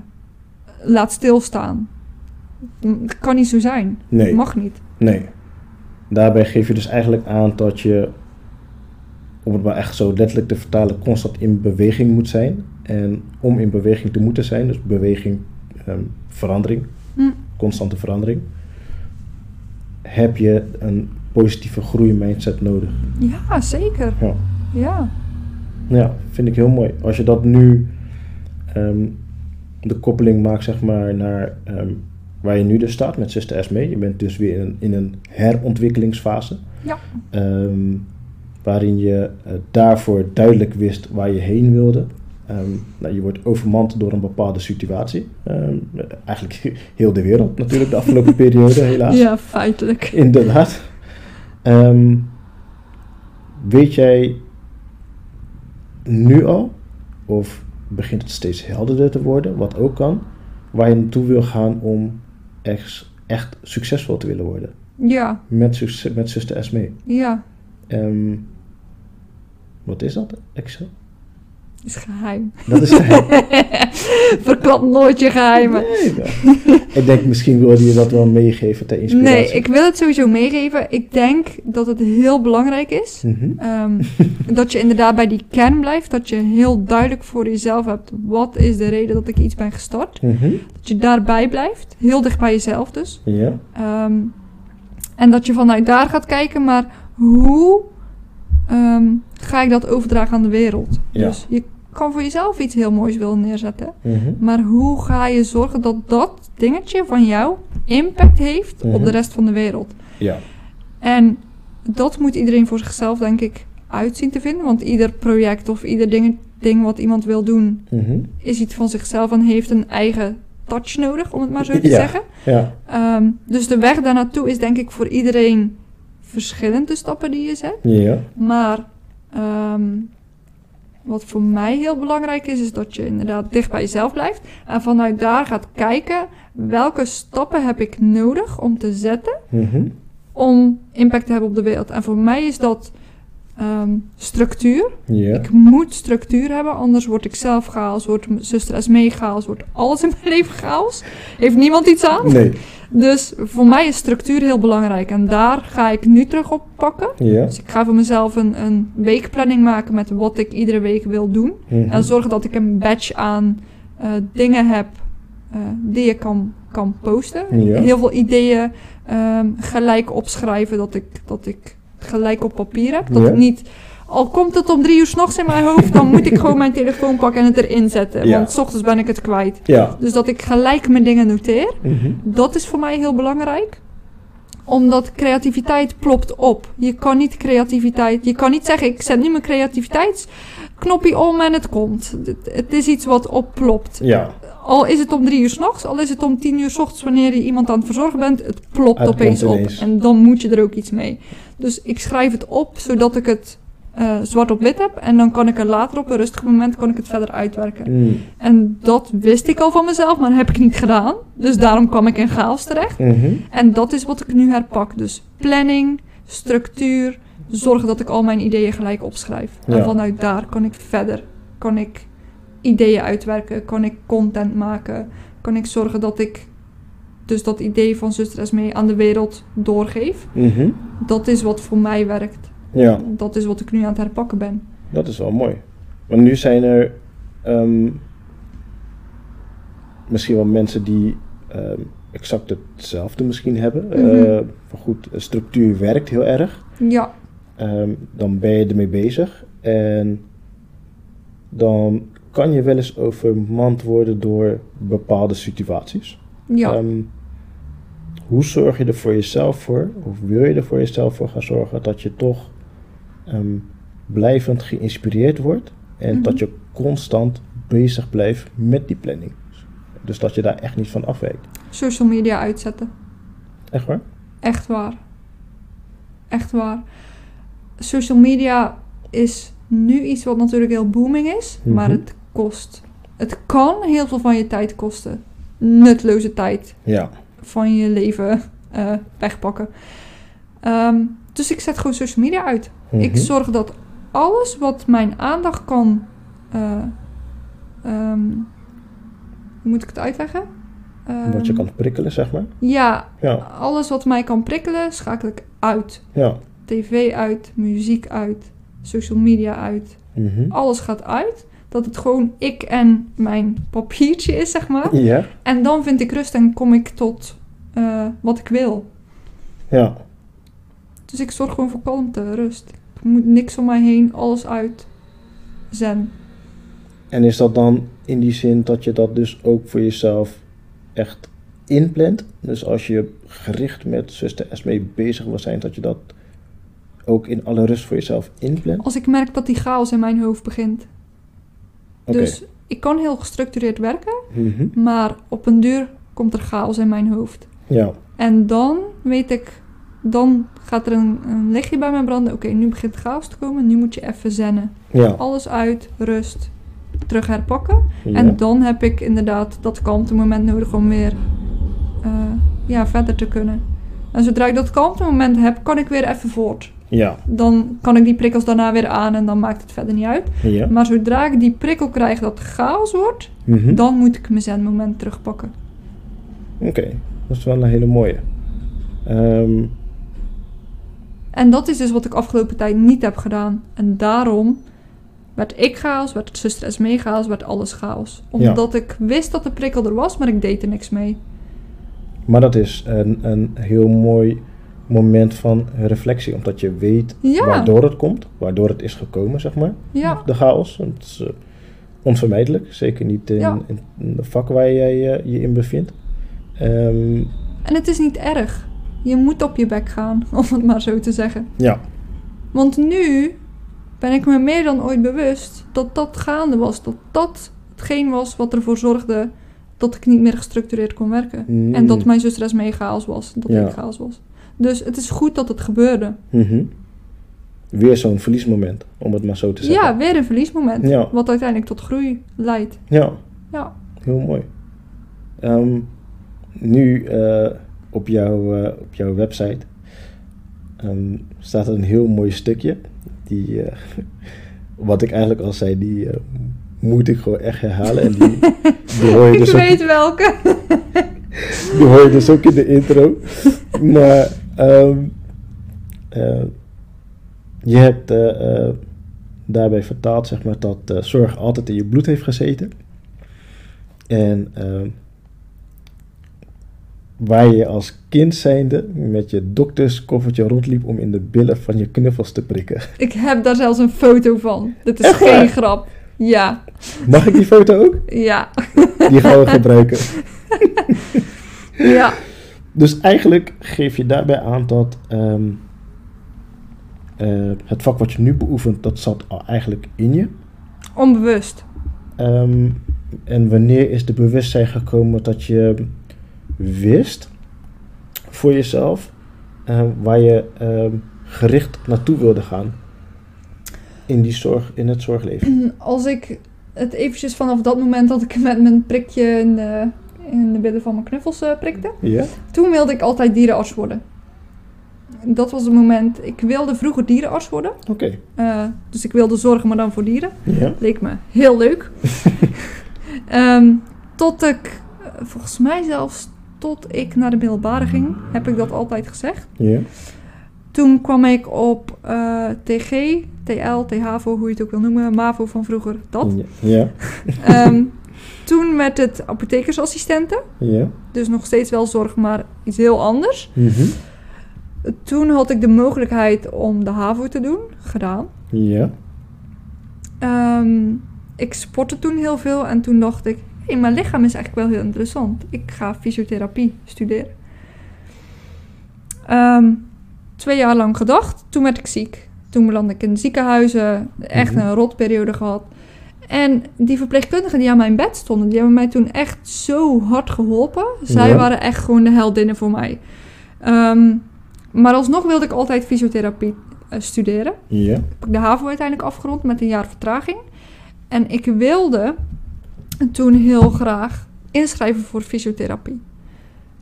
laat stilstaan. Het kan niet zo zijn. nee. Mag niet. Nee. Daarbij geef je dus eigenlijk aan dat je, om het maar echt zo letterlijk te vertalen, constant in beweging moet zijn. En om in beweging te moeten zijn, dus beweging, ehm, verandering, Hm. constante verandering, heb je een positieve groeimindset nodig. Ja, zeker. Ja. Ja. Ja, vind ik heel mooi. Als je dat nu ehm, de koppeling maakt, zeg maar, naar ehm, waar je nu dus staat met Sister Esme. Je bent dus weer in een, in een herontwikkelingsfase. Ja. Waarin je eh, daarvoor duidelijk wist waar je heen wilde. Ehm, nou, je wordt overmand door een bepaalde situatie. Ehm, eigenlijk [LAUGHS] heel de wereld natuurlijk de afgelopen [LAUGHS] periode, helaas. Ja, feitelijk. Inderdaad. Ehm, weet jij nu al, of begint het steeds helderder te worden, wat ook kan, waar je naartoe wil gaan om echt, echt succesvol te willen worden? Ja, Met, succes, met zuster Esme. ja. Wat is dat, Excel? Is geheim. Dat is geheim. [LAUGHS] Verklap nooit je geheimen. Nee, ik denk misschien wilde je dat wel meegeven ter inspiratie. Nee, ik wil het sowieso meegeven. Ik denk dat het heel belangrijk is. Mhm. ehm, [LAUGHS] dat je inderdaad bij die kern blijft. Dat je heel duidelijk voor jezelf hebt. Wat is de reden dat ik iets ben gestart? Mhm. Dat je daarbij blijft. Heel dicht bij jezelf dus. Ja. Ehm, en dat je vanuit daar gaat kijken. Maar hoe ehm, ga ik dat overdragen aan de wereld? Ja. Dus je kan voor jezelf iets heel moois willen neerzetten. Mhm. Maar hoe ga je zorgen dat dat dingetje van jou impact heeft op Mhm. de rest van de wereld? Ja. En dat moet iedereen voor zichzelf, denk ik, uitzien te vinden. Want ieder project of ieder ding, ding wat iemand wil doen, Mhm. is iets van zichzelf en heeft een eigen touch nodig, om het maar zo te [LAUGHS] Ja. zeggen. Ja. Ehm, dus de weg daar naartoe is, denk ik, voor iedereen verschillend de stappen die je zet. Ja. Maar ehm, wat voor mij heel belangrijk is, is dat je inderdaad dicht bij jezelf blijft. En vanuit daar gaat kijken welke stappen heb ik nodig om te zetten Mhm. om impact te hebben op de wereld. En voor mij is dat ehm, structuur. Ja. Ik moet structuur hebben, anders word ik zelf chaos, wordt mijn zuster Esmee chaos, wordt alles in mijn [LAUGHS] leven chaos. Heeft niemand iets aan. Nee. Dus voor mij is structuur heel belangrijk. En daar ga ik nu terug op pakken. Ja. Dus ik ga voor mezelf een, een weekplanning maken met wat ik iedere week wil doen. Mhm. En zorgen dat ik een batch aan eh, dingen heb eh, die je kan, kan posten. Ja. Heel veel ideeën ehm, gelijk opschrijven, dat ik, dat ik gelijk op papier heb. Dat Ja. niet, al komt het om drie uur s'nachts in mijn hoofd, dan moet ik gewoon mijn telefoon pakken en het erin zetten. Ja. Want s ochtends ben ik het kwijt. Ja. Dus dat ik gelijk mijn dingen noteer. Mhm. Dat is voor mij heel belangrijk. Omdat creativiteit plopt op. Je kan niet creativiteit... Je kan niet zeggen, ik zet nu mijn creativiteitsknopje om en het komt. Het, is iets wat opplopt. Ja. Al is het om drie uur s'nachts, al is het om tien uur s ochtends wanneer je iemand aan het verzorgen bent. Het plopt Het opeens op. ineens. En dan moet je er ook iets mee. Dus ik schrijf het op, zodat ik het eh, zwart op wit heb. En dan kan ik er later op een rustig moment kan ik het verder uitwerken. Mm. En dat wist ik al van mezelf, maar heb ik niet gedaan. Dus daarom kwam ik in chaos terecht. Mhm. En dat is wat ik nu herpak. Dus planning, structuur, zorgen dat ik al mijn ideeën gelijk opschrijf. Ja. En vanuit daar kan ik verder. Kan ik ideeën uitwerken, kan ik content maken, kan ik zorgen dat ik dus dat idee van Zuster Esmee aan de wereld doorgeef. Mhm. Dat is wat voor mij werkt. Ja. Dat is wat ik nu aan het herpakken ben. Dat is wel mooi. Want nu zijn er ehm, misschien wel mensen die ehm, exact hetzelfde misschien hebben. Mhm. Eh, goed, structuur werkt heel erg. Ja, Ehm, dan ben je ermee bezig. En dan kan je wel eens overmand worden door bepaalde situaties. ja. Ehm, hoe zorg je er voor jezelf voor, of wil je er voor jezelf voor gaan zorgen, dat je toch ehm, blijvend geïnspireerd wordt en Mhm. dat je constant bezig blijft met die planning? Dus dat je daar echt niet van afwijkt. Social media uitzetten. Echt waar? Echt waar. Echt waar. Social media is nu iets wat natuurlijk heel booming is, maar Mhm. het kost. Het kan heel veel van je tijd kosten. Nutloze tijd Ja. van je leven eh, wegpakken. Ehm, dus ik zet gewoon social media uit. Ik Mhm. zorg dat alles wat mijn aandacht kan. eh, ehm, hoe moet ik het uitleggen? Wat je Ehm, kan prikkelen, zeg maar. Ja, Ja. alles wat mij kan prikkelen, schakel ik uit. Ja. TV uit, muziek uit, social media uit. Mhm. Alles gaat uit. Dat het gewoon ik en mijn papiertje is, zeg maar. Ja. En dan vind ik rust en kom ik tot eh, wat ik wil. Ja. Dus ik zorg gewoon voor kalmte, rust. Er moet niks om mij heen, alles uit. Zen. En is dat dan in die zin dat je dat dus ook voor jezelf echt inplant? Dus als je gericht met zuster Esmee bezig wil zijn, dat je dat ook in alle rust voor jezelf inplant? Als ik merk dat die chaos in mijn hoofd begint. Dus ik kan heel gestructureerd werken, Mhm. maar op een duur komt er chaos in mijn hoofd. Ja. En dan weet ik, dan gaat er een, een lichtje bij mij branden. Oké, nu begint chaos te komen, nu moet je even zennen. Ja. Alles uit, rust, terug herpakken. ja. En dan heb ik inderdaad dat kalmte moment nodig om weer eh, ja, verder te kunnen. En zodra ik dat kalmte moment heb, kan ik weer even voort. Ja. Dan kan ik die prikkels daarna weer aan en dan maakt het verder niet uit. Ja. Maar zodra ik die prikkel krijg dat chaos wordt, Mhm. dan moet ik mijn zen-moment terugpakken. Oké, dat is wel een hele mooie. Ehm, En dat is dus wat ik afgelopen tijd niet heb gedaan. En daarom werd ik chaos, werd het zuster Esmee chaos, werd alles chaos. Omdat ik wist dat de prikkel er was, maar ik deed er niks mee. maar dat is een, een heel mooi moment van reflectie, omdat je weet Ja. waardoor het komt, waardoor het is gekomen, zeg maar. Ja, De chaos. Het is eh, onvermijdelijk, zeker niet in, Ja. in, de vak waar jij eh, je in bevindt. Ehm, en het is niet erg. Je moet op je bek gaan, [LAUGHS] om het maar zo te zeggen. ja, Want nu ben ik me meer dan ooit bewust dat dat gaande was. Dat dat hetgeen was wat ervoor zorgde dat ik niet meer gestructureerd kon werken. Mm. En dat mijn zuster mee chaos was. Dat Ja. ik chaos was. Dus het is goed dat het gebeurde. Mhm. weer zo'n verliesmoment, om het maar zo te zeggen. Ja, weer een verliesmoment. Ja. Wat uiteindelijk tot groei leidt. Ja, Ja. heel mooi. Ehm, nu eh, op, jouw, eh, op jouw website ehm, staat een heel mooi stukje. Die, eh, [LAUGHS] wat ik eigenlijk al zei, die moet ik gewoon echt herhalen. En die, [LAUGHS] die, hoor je Ik dus ook, weet welke. [LAUGHS] die hoor je dus ook in de intro. Maar ehm, eh, je hebt eh, eh, daarbij vertaald zeg maar, dat zorg altijd in je bloed heeft gezeten. En ehm, waar je als kind zijnde met je dokterskoffertje rondliep om in de billen van je knuffels te prikken. Ik heb daar zelfs een foto van. Dit is Echt geen grap. Ja, Mag ik die foto ook? ja, Die gaan we gebruiken. [LAUGHS] ja. Dus eigenlijk geef je daarbij aan dat ehm, eh, het vak wat je nu beoefent, dat zat al eigenlijk in je. Onbewust. Ehm, en wanneer is de bewustzijn gekomen dat je wist voor jezelf eh, waar je ehm, gericht naartoe wilde gaan in, die zorg, in het zorgleven? [CLEARS THROAT] Als ik het eventjes vanaf dat moment dat ik met mijn prikje in de, in de billen van mijn knuffels eh, prikte. Toen wilde ik altijd dierenarts worden. Dat was het moment. Ik wilde vroeger dierenarts worden. Oké. Eh, dus ik wilde zorgen, maar dan voor dieren. Leek me heel leuk. [LAUGHS] Ehm, tot ik, volgens mij zelfs tot ik naar de middelbare ging, heb ik dat altijd gezegd. Ja. Toen kwam ik op eh, TG, TL, THAVO, hoe je het ook wil noemen, MAVO van vroeger, dat. Ja. Ehm, [LAUGHS] toen werd het apothekersassistenten, Ja. dus nog steeds wel zorg, maar iets heel anders. Mhm. Toen had ik de mogelijkheid om de HAVO te doen, gedaan. Ja. Ehm, ik sportte toen heel veel en toen dacht ik, hé, mijn lichaam is eigenlijk wel heel interessant. Ik ga fysiotherapie studeren. Ehm, twee jaar lang gedacht, toen werd ik ziek. Toen belandde ik in ziekenhuizen, echt Mhm. een rotperiode gehad. En die verpleegkundigen die aan mijn bed stonden, die hebben mij toen echt zo hard geholpen. Zij Ja. waren echt gewoon de heldinnen voor mij. Ehm, maar alsnog wilde ik altijd fysiotherapie eh, studeren Ja. heb ik de HAVO uiteindelijk afgerond met een jaar vertraging. En ik wilde toen heel graag inschrijven voor fysiotherapie.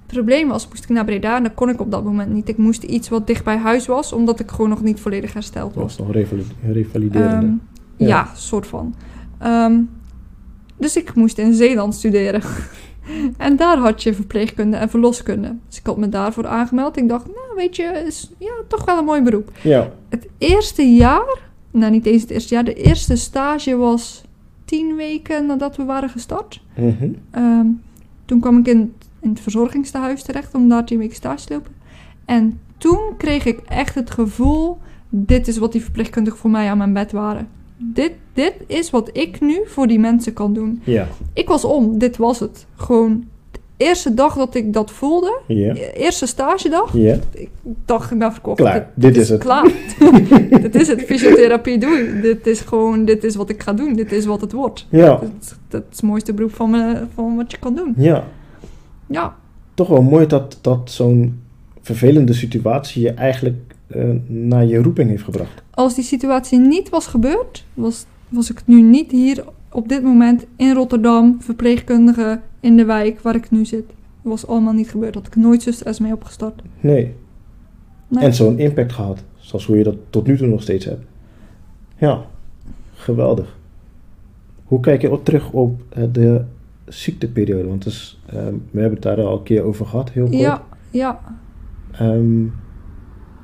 Het probleem was, moest ik naar Breda en dat kon ik op dat moment niet. Ik moest iets wat dicht bij huis was, omdat ik gewoon nog niet volledig hersteld Dat was. was nog revali- revaliderende. Ehm, Ja. ja. soort van. Ehm, dus ik moest in Zeeland studeren. [LAUGHS] en daar had je verpleegkunde en verloskunde. Dus ik had me daarvoor aangemeld. Ik dacht, nou weet je, is ja, toch wel een mooi beroep. ja. Het eerste jaar, nou niet eens het eerste jaar, de eerste stage was tien weken nadat we waren gestart. Mhm. Ehm, toen kwam ik in, in het verzorgingstehuis terecht om daar tien weken stage te lopen. En toen kreeg ik echt het gevoel, dit is wat die verpleegkundigen voor mij aan mijn bed waren. Dit, dit is wat ik nu voor die mensen kan doen. Ja. Ik was om, dit was het. Gewoon de eerste dag dat ik dat voelde, de eerste stagedag, Ja. ik dacht ik ben verkocht. Klaar, dit is het. Klaar. [LAUGHS] dit is het. Fysiotherapie doe ik. Dit is gewoon, dit is wat ik ga doen. Dit is wat het wordt. Ja. Dat, dat is het mooiste beroep van, me, van wat je kan doen. Ja. Ja, Toch wel mooi dat, dat zo'n vervelende situatie je eigenlijk naar je roeping heeft gebracht. als die situatie niet was gebeurd, was, was ik nu niet hier op dit moment in Rotterdam, verpleegkundige in de wijk waar ik nu zit. Dat was allemaal niet gebeurd. Had ik nooit zuster mee opgestart. Nee. Nee. En zo'n impact gehad. Zoals hoe je dat tot nu toe nog steeds hebt. Ja. Geweldig. Hoe kijk je op terug op eh, de ziekteperiode? Want dus, eh, we hebben het daar al een keer over gehad, heel kort. Ja, ja. Ehm,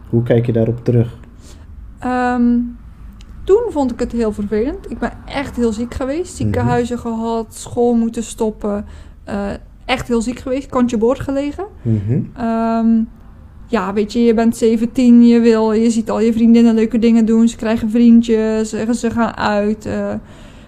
hoe kijk je daarop terug? Ehm, toen vond ik het heel vervelend. Ik ben echt heel ziek geweest. Ziekenhuizen gehad, school moeten stoppen. eh, echt heel ziek geweest. Kantje boord gelegen. Mhm. Ehm, ja, weet je, je bent 17, je, wil, je ziet al je vriendinnen leuke dingen doen. Ze krijgen vriendjes, ze, ze gaan uit. eh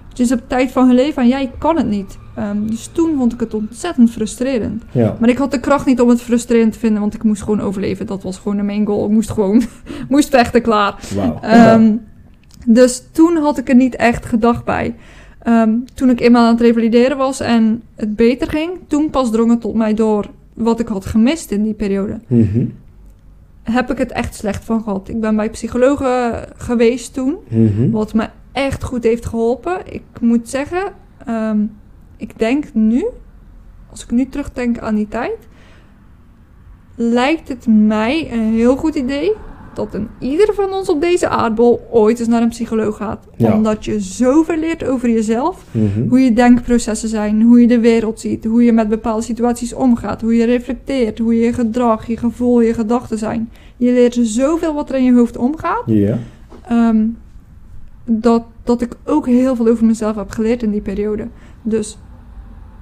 het is op tijd van hun leven en jij kan het niet. Ehm, dus toen vond ik het ontzettend frustrerend. Ja. Maar ik had de kracht niet om het frustrerend te vinden, want ik moest gewoon overleven. Dat was gewoon de main goal. Ik moest gewoon, [LAUGHS] moest vechten, klaar. Ehm, dus toen had ik er niet echt gedacht bij. Ehm, toen ik eenmaal aan het revalideren was en het beter ging, toen pas drong het tot mij door wat ik had gemist in die periode. Mhm. Heb ik het echt slecht van gehad. Ik ben bij psychologen geweest toen, Mhm. wat me echt goed heeft geholpen. Ik moet zeggen, ik denk nu, als ik nu terugdenk aan die tijd, lijkt het mij een heel goed idee dat een ieder van ons op deze aardbol ooit eens naar een psycholoog gaat. Ja. Omdat je zoveel leert over jezelf, Mhm. hoe je denkprocessen zijn, hoe je de wereld ziet, hoe je met bepaalde situaties omgaat, hoe je reflecteert, hoe je gedrag, je gevoel, je gedachten zijn. Je leert zoveel wat er in je hoofd omgaat. Ehm, dat, dat ik ook heel veel over mezelf heb geleerd in die periode. Dus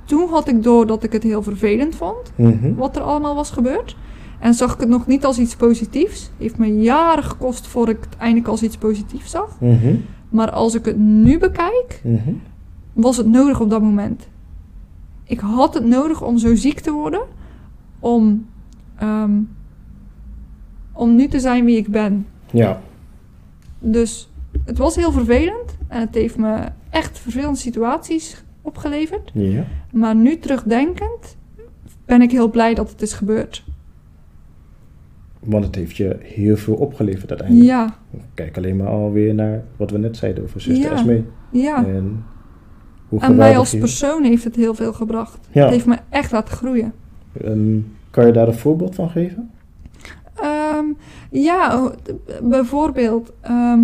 toen had ik door dat ik het heel vervelend vond, Mhm. wat er allemaal was gebeurd. En zag ik het nog niet als iets positiefs. Heeft me jaren gekost voor ik het eindelijk als iets positiefs zag. Mhm. Maar als ik het nu bekijk, Mhm. was het nodig op dat moment. Ik had het nodig om zo ziek te worden. Om, ehm, om nu te zijn wie ik ben. Ja. Dus het was heel vervelend. En het heeft me echt vervelende situaties opgeleverd. Ja. Maar nu terugdenkend ben ik heel blij dat het is gebeurd. Want het heeft je heel veel opgeleverd uiteindelijk. Ja, Kijk alleen maar alweer naar wat we net zeiden over zuster Ja. Esmee. ja. En hoe Aan mij als persoon heeft het heel veel gebracht. Ja. Het heeft me echt laten groeien. Ehm, kan je daar een voorbeeld van geven? Ehm, ja, bijvoorbeeld. ehm,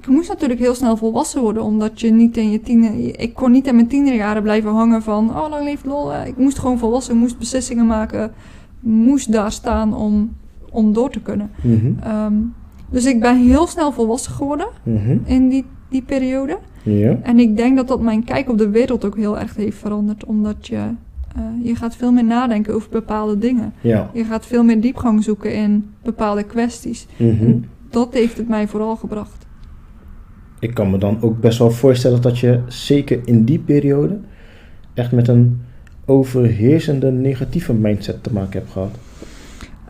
ik moest natuurlijk heel snel volwassen worden, omdat je niet in je tiener... Ik kon niet in mijn tienerjaren blijven hangen van... Oh, lang leeft lol. Eh, Ik moest gewoon volwassen, moest beslissingen maken. Moest daar staan om, om door te kunnen. Mhm. Ehm, dus ik ben heel snel volwassen geworden Mhm. in die, die periode. Ja. En ik denk dat dat mijn kijk op de wereld ook heel erg heeft veranderd. Omdat je, eh, je gaat veel meer nadenken over bepaalde dingen. Ja. Je gaat veel meer diepgang zoeken in bepaalde kwesties. Mhm. Dat heeft het mij vooral gebracht. Ik kan me dan ook best wel voorstellen dat je zeker in die periode echt met een overheersende negatieve mindset te maken hebt gehad.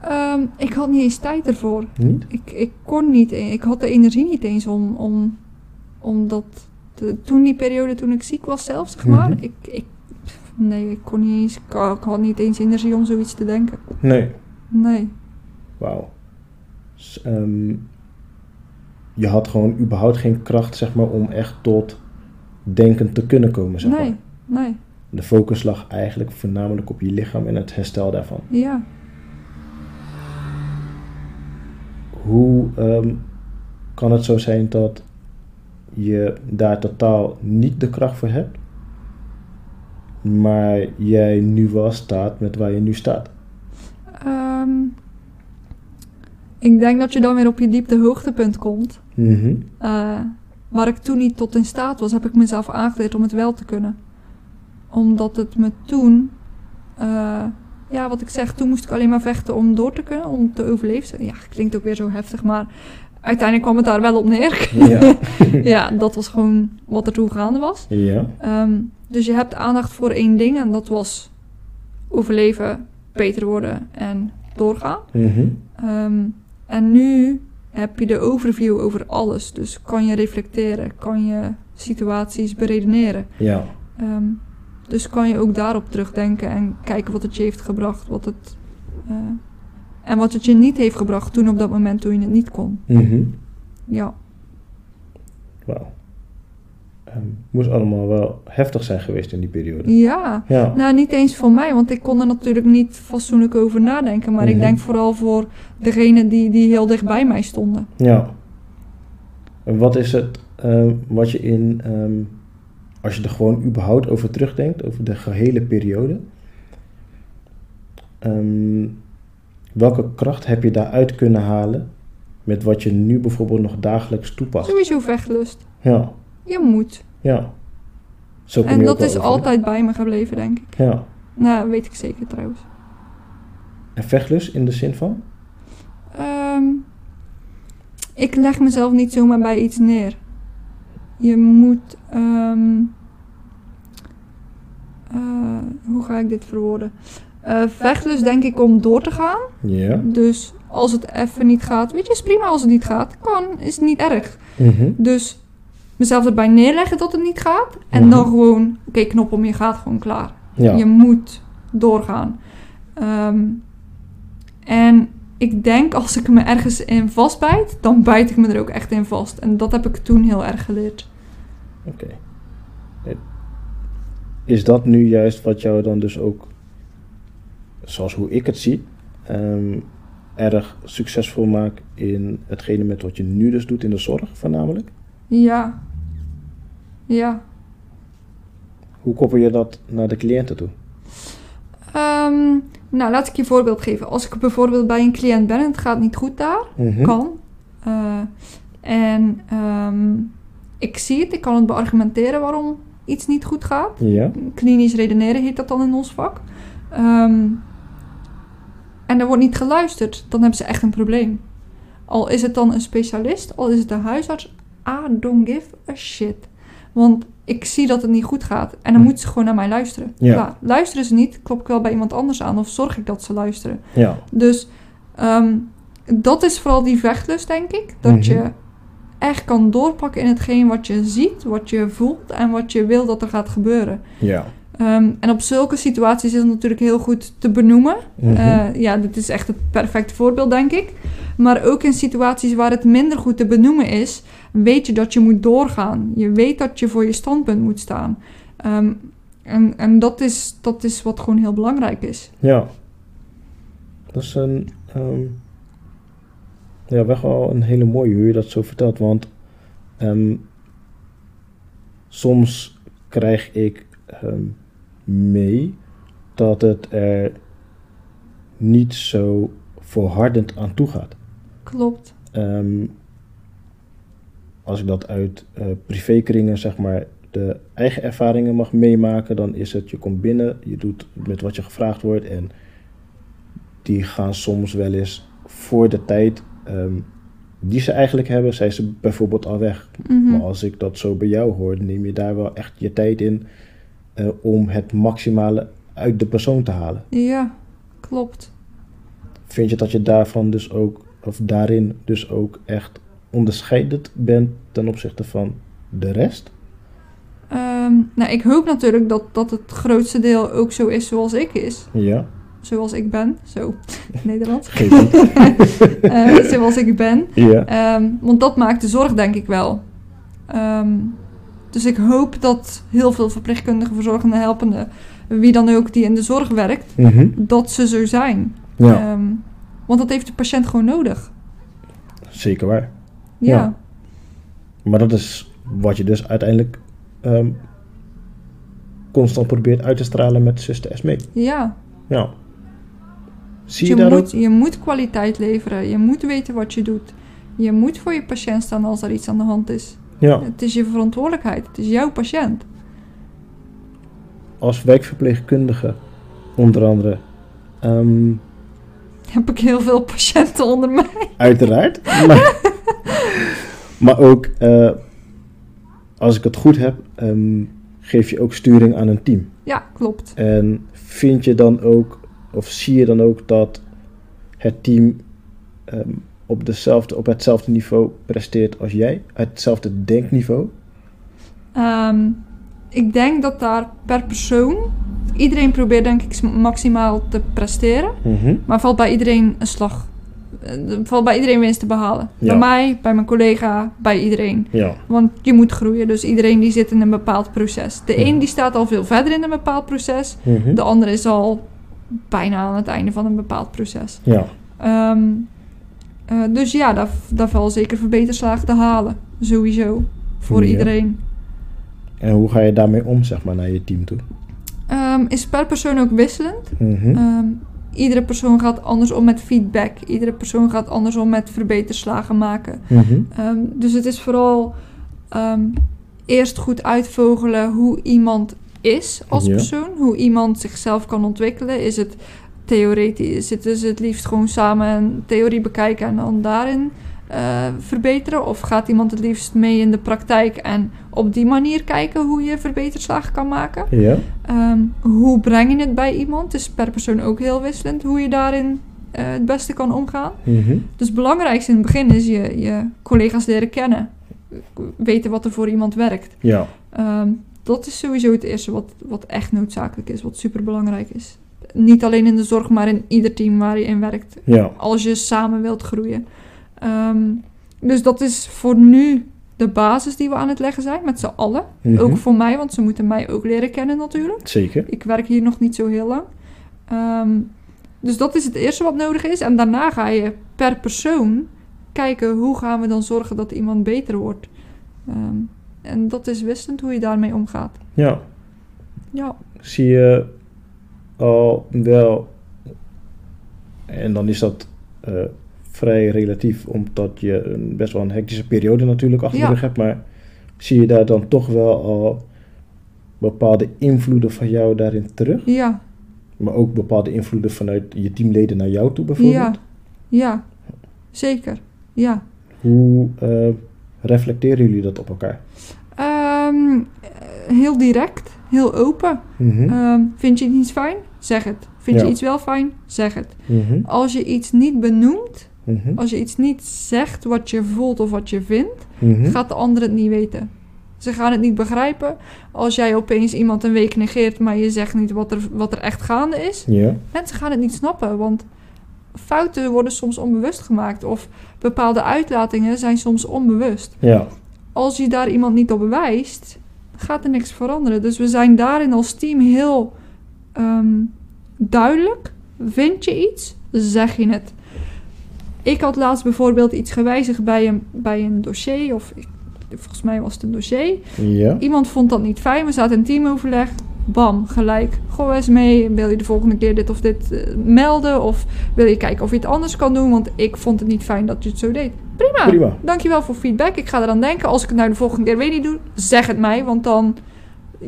Ehm, ik had niet eens tijd ervoor. Niet? Ik, ik kon niet, ik had de energie niet eens om, om, om dat... te- toen die periode, toen ik ziek was zelf, zeg maar. Mhm. ik, ik, nee, ik kon niet eens, ik, ik had niet eens energie om zoiets te denken. Nee. Nee. Wauw. Ehm, je had gewoon überhaupt geen kracht, zeg maar, om echt tot denken te kunnen komen, zeg Nee, maar. nee. De focus lag eigenlijk voornamelijk op je lichaam en het herstel daarvan. Ja. Hoe ehm, kan het zo zijn dat je daar totaal niet de kracht voor hebt, maar jij nu wel staat met waar je nu staat? Ehm, ik denk dat je dan weer op je diepte hoogtepunt komt. Mhm. Eh, waar ik toen niet tot in staat was, heb ik mezelf aangeleerd om het wel te kunnen. Omdat het me toen, eh, ja, wat ik zeg, toen moest ik alleen maar vechten om door te kunnen, om te overleven. Ja, klinkt ook weer zo heftig, maar uiteindelijk kwam het daar wel op neer. Ja. [LAUGHS] ja, dat was gewoon wat er toen gaande was. Ja. Ehm, dus je hebt aandacht voor één ding en dat was overleven, beter worden en doorgaan. Ehm, en nu heb je de overview over alles. Dus kan je reflecteren, kan je situaties beredeneren. Ja. Ehm, dus kan je ook daarop terugdenken en kijken wat het je heeft gebracht. Wat het, eh, en wat het je niet heeft gebracht toen op dat moment toen je het niet kon. Mhm. Ja, Wauw. Ehm, moest allemaal wel heftig zijn geweest in die periode. ja. Ja. Nou, niet eens voor mij, want ik kon er natuurlijk niet fatsoenlijk over nadenken. Maar ik Mhm. denk vooral voor degenen die, die heel dicht bij mij stonden. Ja. Wat is het ehm, wat je in, ehm, als je er gewoon überhaupt over terugdenkt, over de gehele periode, welke kracht heb je daaruit kunnen halen met wat je nu bijvoorbeeld nog dagelijks toepast? Sowieso vechtlust. Ja, Je moet. ja. Zo En dat is over, altijd bij me gebleven, denk ik. Ja. Nou, weet ik zeker trouwens. En vechtlust in de zin van? Ehm, ik leg mezelf niet zomaar bij iets neer. Je moet. ehm, eh, hoe ga ik dit verwoorden? Eh vechtlust denk ik om door te gaan. Ja. Dus als het even niet gaat, weet je, is prima als het niet gaat. Kan, is niet erg. Mhm. Dus mezelf erbij neerleggen dat het niet gaat. En Mhm. dan gewoon, oké, knop om, je gaat gewoon klaar. Ja. Je moet doorgaan. Ehm, en ik denk als ik me ergens in vastbijt, dan bijt ik me er ook echt in vast. En dat heb ik toen heel erg geleerd. Oké. Is dat nu juist wat jou dan dus ook, zoals hoe ik het zie, ehm, erg succesvol maakt in hetgene met wat je nu dus doet in de zorg voornamelijk? Ja. Ja. Hoe koppel je dat naar de cliënten toe? Ehm, nou, laat ik je een voorbeeld geven. Als ik bijvoorbeeld bij een cliënt ben en het gaat niet goed daar, Mhm. kan. eh, en ehm, ik zie het, ik kan het beargumenteren waarom iets niet goed gaat. Ja. Klinisch redeneren heet dat dan in ons vak. Ehm, en er wordt niet geluisterd, dan hebben ze echt een probleem. Al is het dan een specialist, al is het een huisarts, I don't give a shit. Want ik zie dat het niet goed gaat. En dan Hm. moeten ze gewoon naar mij luisteren. Ja. Klaar. Luisteren ze niet, klop ik wel bij iemand anders aan of zorg ik dat ze luisteren. Ja. Dus ehm, dat is vooral die vechtlust, denk ik. Dat Mhm. je echt kan doorpakken in hetgeen wat je ziet, wat je voelt en wat je wil dat er gaat gebeuren. Ja. Ehm, en op zulke situaties is het natuurlijk heel goed te benoemen. Mhm. Eh, ja, dit is echt het perfecte voorbeeld, denk ik. Maar ook in situaties waar het minder goed te benoemen is, weet je dat je moet doorgaan. Je weet dat je voor je standpunt moet staan. Ehm, en en dat, is, dat is wat gewoon heel belangrijk is. Ja. Dat is een... ehm, ja, wel een hele mooie hoe je dat zo vertelt. Want soms krijg ik mee dat het er niet zo volhardend aan toe gaat. Klopt. Ehm, als ik dat uit eh, privékringen, zeg maar, de eigen ervaringen mag meemaken, dan is het, je komt binnen, je doet met wat je gevraagd wordt en die gaan soms wel eens voor de tijd ehm, die ze eigenlijk hebben, zijn ze bijvoorbeeld al weg. Mhm. Maar als ik dat zo bij jou hoor, neem je daar wel echt je tijd in eh, om het maximale uit de persoon te halen. Ja, klopt. Vind je dat je daarvan dus ook, of daarin dus ook echt onderscheidend bent ten opzichte van de rest? Ehm, nou, ik hoop natuurlijk dat, dat het grootste deel ook zo is zoals ik is. Ja, Zoals ik ben. Zo, [LAUGHS] niet. [LAUGHS] Eh, zoals ik ben. ja. Ehm, want dat maakt de zorg denk ik wel. Ehm, dus ik hoop dat heel veel verpleegkundigen, verzorgenden, helpenden, wie dan ook die in de zorg werkt, Mhm. dat ze zo zijn. ja, Ehm, want dat heeft de patiënt gewoon nodig. zeker waar. Ja, Ja. Maar dat is wat je dus uiteindelijk ehm, constant probeert uit te stralen met zuster Esmee. ja. Ja. Zie je, je daar moet, ook? je moet kwaliteit leveren. Je moet weten wat je doet. Je moet voor je patiënt staan als er iets aan de hand is. Ja, Het is je verantwoordelijkheid. Het is jouw patiënt. als wijkverpleegkundige onder andere. ehm, Heb ik heel veel patiënten onder mij. Uiteraard. Maar, [LAUGHS] maar ook, eh, als ik het goed heb, ehm, geef je ook sturing aan een team. Ja, klopt. En vind je dan ook, of zie je dan ook dat het team ehm, op, dezelfde, op hetzelfde niveau presteert als jij? Hetzelfde denkniveau? Ehm, ik denk dat daar per persoon... Iedereen probeert denk ik maximaal te presteren. Mhm. Maar valt bij iedereen een slag. eh, valt bij iedereen winst te behalen. Ja. Bij mij, bij mijn collega, bij iedereen. Ja, Want je moet groeien. Dus iedereen die zit in een bepaald proces. De Mhm. een die staat al veel verder in een bepaald proces. Mhm. De ander is al bijna aan het einde van een bepaald proces. ja. Ehm, eh, dus ja, daar, daar valt zeker verbeterslagen te halen. Sowieso. Voor Ja. iedereen. En hoe ga je daarmee om, zeg maar, naar je team toe? Ehm, is per persoon ook wisselend. Mhm. Ehm, iedere persoon gaat anders om met feedback. Iedere persoon gaat anders om met verbeterslagen maken. Mhm. Ehm, dus het is vooral eerst goed uitvogelen hoe iemand is als Ja. persoon. Hoe iemand zichzelf kan ontwikkelen. Is het theoretisch? Zitten ze het liefst gewoon samen een theorie bekijken en dan daarin eh, verbeteren? Of gaat iemand het liefst mee in de praktijk en op die manier kijken hoe je verbeterslagen kan maken? Ja. Ehm, hoe breng je het bij iemand? Het is per persoon ook heel wisselend hoe je daarin eh, het beste kan omgaan. Mhm. Dus het belangrijkste in het begin is je, je collega's leren kennen. Weten wat er voor iemand werkt. Ja. Ehm, dat is sowieso het eerste wat, wat echt noodzakelijk is, wat super belangrijk is. Niet alleen in de zorg, maar in ieder team waar je in werkt. Ja. Als je samen wilt groeien. Ehm, dus dat is voor nu de basis die we aan het leggen zijn, met z'n allen. Mhm. Ook voor mij, want ze moeten mij ook leren kennen natuurlijk. Zeker. Ik werk hier nog niet zo heel lang. Ehm, dus dat is het eerste wat nodig is. En daarna ga je per persoon kijken hoe gaan we dan zorgen dat iemand beter wordt. Ehm, en dat is wisselend hoe je daarmee omgaat. Ja. Ja, zie je al wel, en dan is dat eh, vrij relatief, omdat je een, best wel een hectische periode natuurlijk achter Ja. de rug hebt, maar zie je daar dan toch wel al bepaalde invloeden van jou daarin terug? Ja, Maar ook bepaalde invloeden vanuit je teamleden naar jou toe bijvoorbeeld? ja, ja. Zeker, ja. Hoe eh, reflecteren jullie dat op elkaar? Ehm, eh, heel direct, heel open. Mhm. Ehm, vind je iets fijn? Zeg het. Vind Ja. je iets wel fijn? Zeg het. Mhm. Als je iets niet benoemt, Mhm. als je iets niet zegt wat je voelt of wat je vindt, gaat de ander het niet weten. Ze gaan het niet begrijpen. Als jij opeens iemand een week negeert, maar je zegt niet wat er, wat er echt gaande is, mensen gaan het niet snappen. Want fouten worden soms onbewust gemaakt. Of bepaalde uitlatingen zijn soms onbewust. ja, Als je daar iemand niet op bewijst, gaat er niks veranderen. Dus we zijn daarin als team heel ehm, duidelijk. Vind je iets, zeg je het. Ik had laatst bijvoorbeeld iets gewijzigd bij een, bij een dossier. Of volgens mij was het een dossier. ja, Iemand vond dat niet fijn. We zaten in teamoverleg. Bam, gelijk. Goh eens mee. Wil je de volgende keer dit of dit eh, melden? Of wil je kijken of je het anders kan doen? Want ik vond het niet fijn dat je het zo deed. Prima. prima. Dankjewel voor feedback. Ik ga eraan denken. Als ik het nou de volgende keer weer niet doe, zeg het mij. Want dan...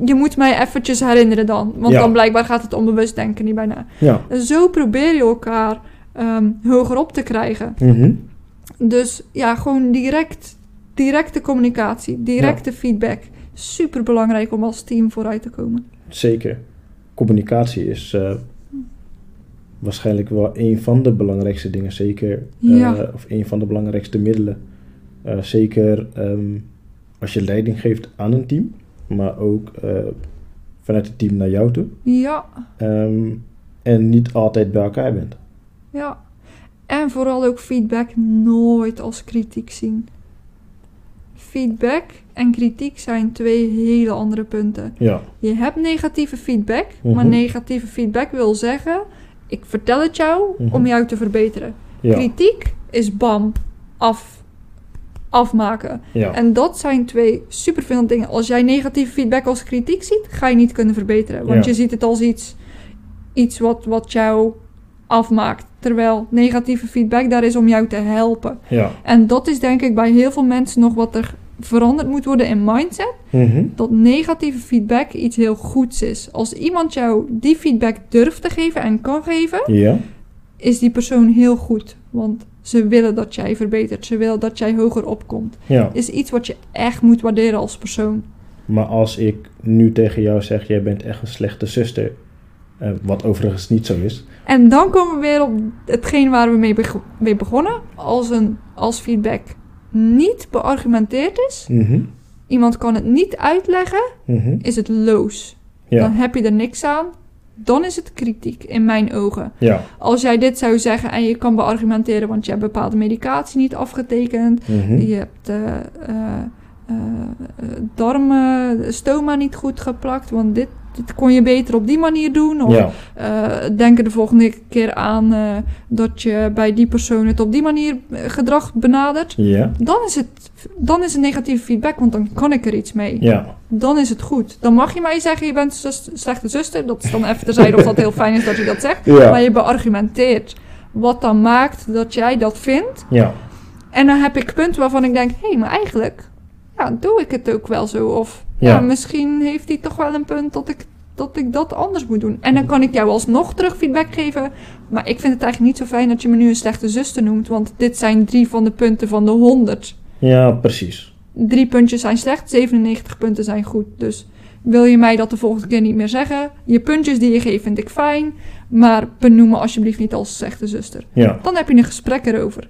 Je moet mij eventjes herinneren dan. Want Ja. dan blijkbaar gaat het onbewust denken niet bijna. Ja. En zo probeer je elkaar ehm, hoger op te krijgen. Mhm. Dus ja, gewoon direct, directe communicatie, directe feedback. Super belangrijk om als team vooruit te komen. Zeker. Communicatie is eh, waarschijnlijk wel een van de belangrijkste dingen. Zeker. eh, Ja. Of een van de belangrijkste middelen. Eh, zeker ehm, als je leiding geeft aan een team. Maar ook vanuit het team naar jou toe. Ja, Ehm, en niet altijd bij elkaar bent. ja. En vooral ook feedback nooit als kritiek zien. Feedback en kritiek zijn twee hele andere punten. Ja. Je hebt negatieve feedback, maar Mhm. negatieve feedback wil zeggen: ik vertel het jou Mhm. om jou te verbeteren. Ja. Kritiek is bam, af, afmaken. Ja. En dat zijn twee superveel dingen. Als jij negatieve feedback als kritiek ziet, ga je niet kunnen verbeteren. Want je ziet het als iets, iets wat, wat jou afmaakt. Terwijl negatieve feedback daar is om jou te helpen. ja. En dat is denk ik bij heel veel mensen nog wat er veranderd moet worden in mindset. Mhm. Dat negatieve feedback iets heel goeds is. Als iemand jou die feedback durft te geven en kan geven, Ja. is die persoon heel goed. Want ze willen dat jij verbetert. Ze willen dat jij hoger opkomt. Ja. Is iets wat je echt moet waarderen als persoon. Maar als ik nu tegen jou zeg, jij bent echt een slechte zuster. eh, wat overigens niet zo is. En dan komen we weer op hetgeen waar we mee, beg- mee begonnen. Als, een, als feedback niet beargumenteerd is, Mhm. iemand kan het niet uitleggen, Mhm. is het loos. Dan heb je er niks aan. Dan is het kritiek in mijn ogen. Ja. Als jij dit zou zeggen en je kan beargumenteren, want je hebt bepaalde medicatie niet afgetekend, Mhm. je hebt eh, eh, darmen, stoma niet goed geplakt, want dit, dit kon je beter op die manier doen. Of Ja. eh, denk er de volgende keer aan eh, dat je bij die persoon het op die manier eh, gedrag benadert. Ja. Dan is, het, dan is het negatieve feedback, want dan kan ik er iets mee. Ja. Dan is het goed. Dan mag je mij zeggen, je bent een zus- slechte zuster. Dat is dan even terzijde of dat heel fijn is dat je dat zegt. Maar je beargumenteert wat dan maakt dat jij dat vindt. Ja. En dan heb ik punten waarvan ik denk, hé, hey, maar eigenlijk ja, doe ik het ook wel zo. Of ja. Misschien heeft hij toch wel een punt dat ik, dat ik dat anders moet doen. En dan kan ik jou alsnog terug feedback geven. Maar ik vind het eigenlijk niet zo fijn dat je me nu een slechte zuster noemt. Want dit zijn drie van de punten van de 100. Ja, precies. Drie puntjes zijn slecht, 97 punten zijn goed. Dus wil je mij dat de volgende keer niet meer zeggen? Je puntjes die je geeft vind ik fijn. Maar benoem me alsjeblieft niet als slechte zuster. Ja. Dan heb je een gesprek erover.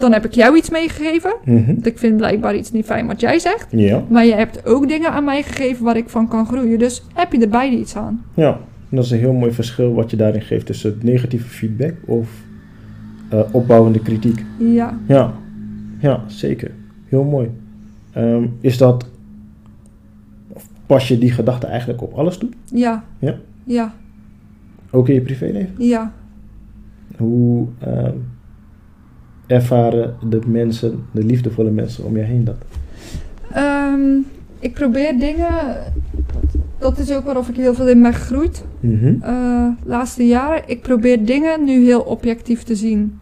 Dan heb ik jou iets meegegeven. Mhm. Want ik vind blijkbaar iets niet fijn wat jij zegt. Ja. Maar je hebt ook dingen aan mij gegeven waar ik van kan groeien. Dus heb je er beide iets aan. Ja. En dat is een heel mooi verschil wat je daarin geeft tussen negatieve feedback of eh, opbouwende kritiek. Ja. Ja. Ja, zeker. Heel mooi. Ehm, is dat... of Pas je die gedachte eigenlijk op alles toe? Ja. Ja? Ja. Ook in je privéleven? Ja. Hoe ehm, ervaren de mensen, de liefdevolle mensen om je heen dat? Ehm, ik probeer dingen... Dat is ook waarof ik heel veel in ben gegroeid. Mhm. eh laatste jaren. Ik probeer dingen nu heel objectief te zien.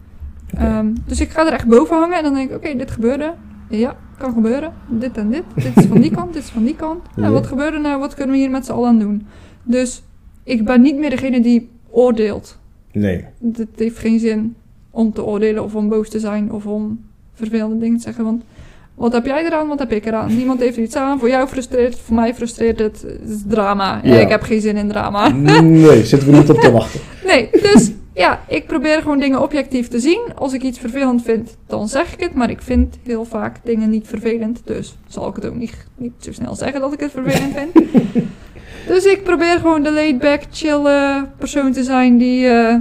Ehm, dus ik ga er echt boven hangen en dan denk ik, oké, dit gebeurde. Ja, kan gebeuren. Dit en dit. Dit is van die kant, dit is van die kant. [LAUGHS] Ja. En wat gebeurt er nou? Wat kunnen we hier met z'n allen aan doen? Dus ik ben niet meer degene die oordeelt. Nee. Het heeft geen zin om te oordelen of om boos te zijn of om vervelende dingen te zeggen. Want wat heb jij eraan, wat heb ik eraan? Niemand heeft er iets aan. Voor jou frustreert het, voor mij frustreert het. Het is drama. Ja. ik heb geen zin in drama. Nee, [LAUGHS] zitten we niet op te wachten. Nee, dus ja, ik probeer gewoon dingen objectief te zien. Als ik iets vervelend vind, dan zeg ik het. Maar ik vind heel vaak dingen niet vervelend. Dus zal ik het ook niet, niet zo snel zeggen dat ik het vervelend vind. [LAUGHS] dus ik probeer gewoon de laid-back, chill persoon te zijn die... eh,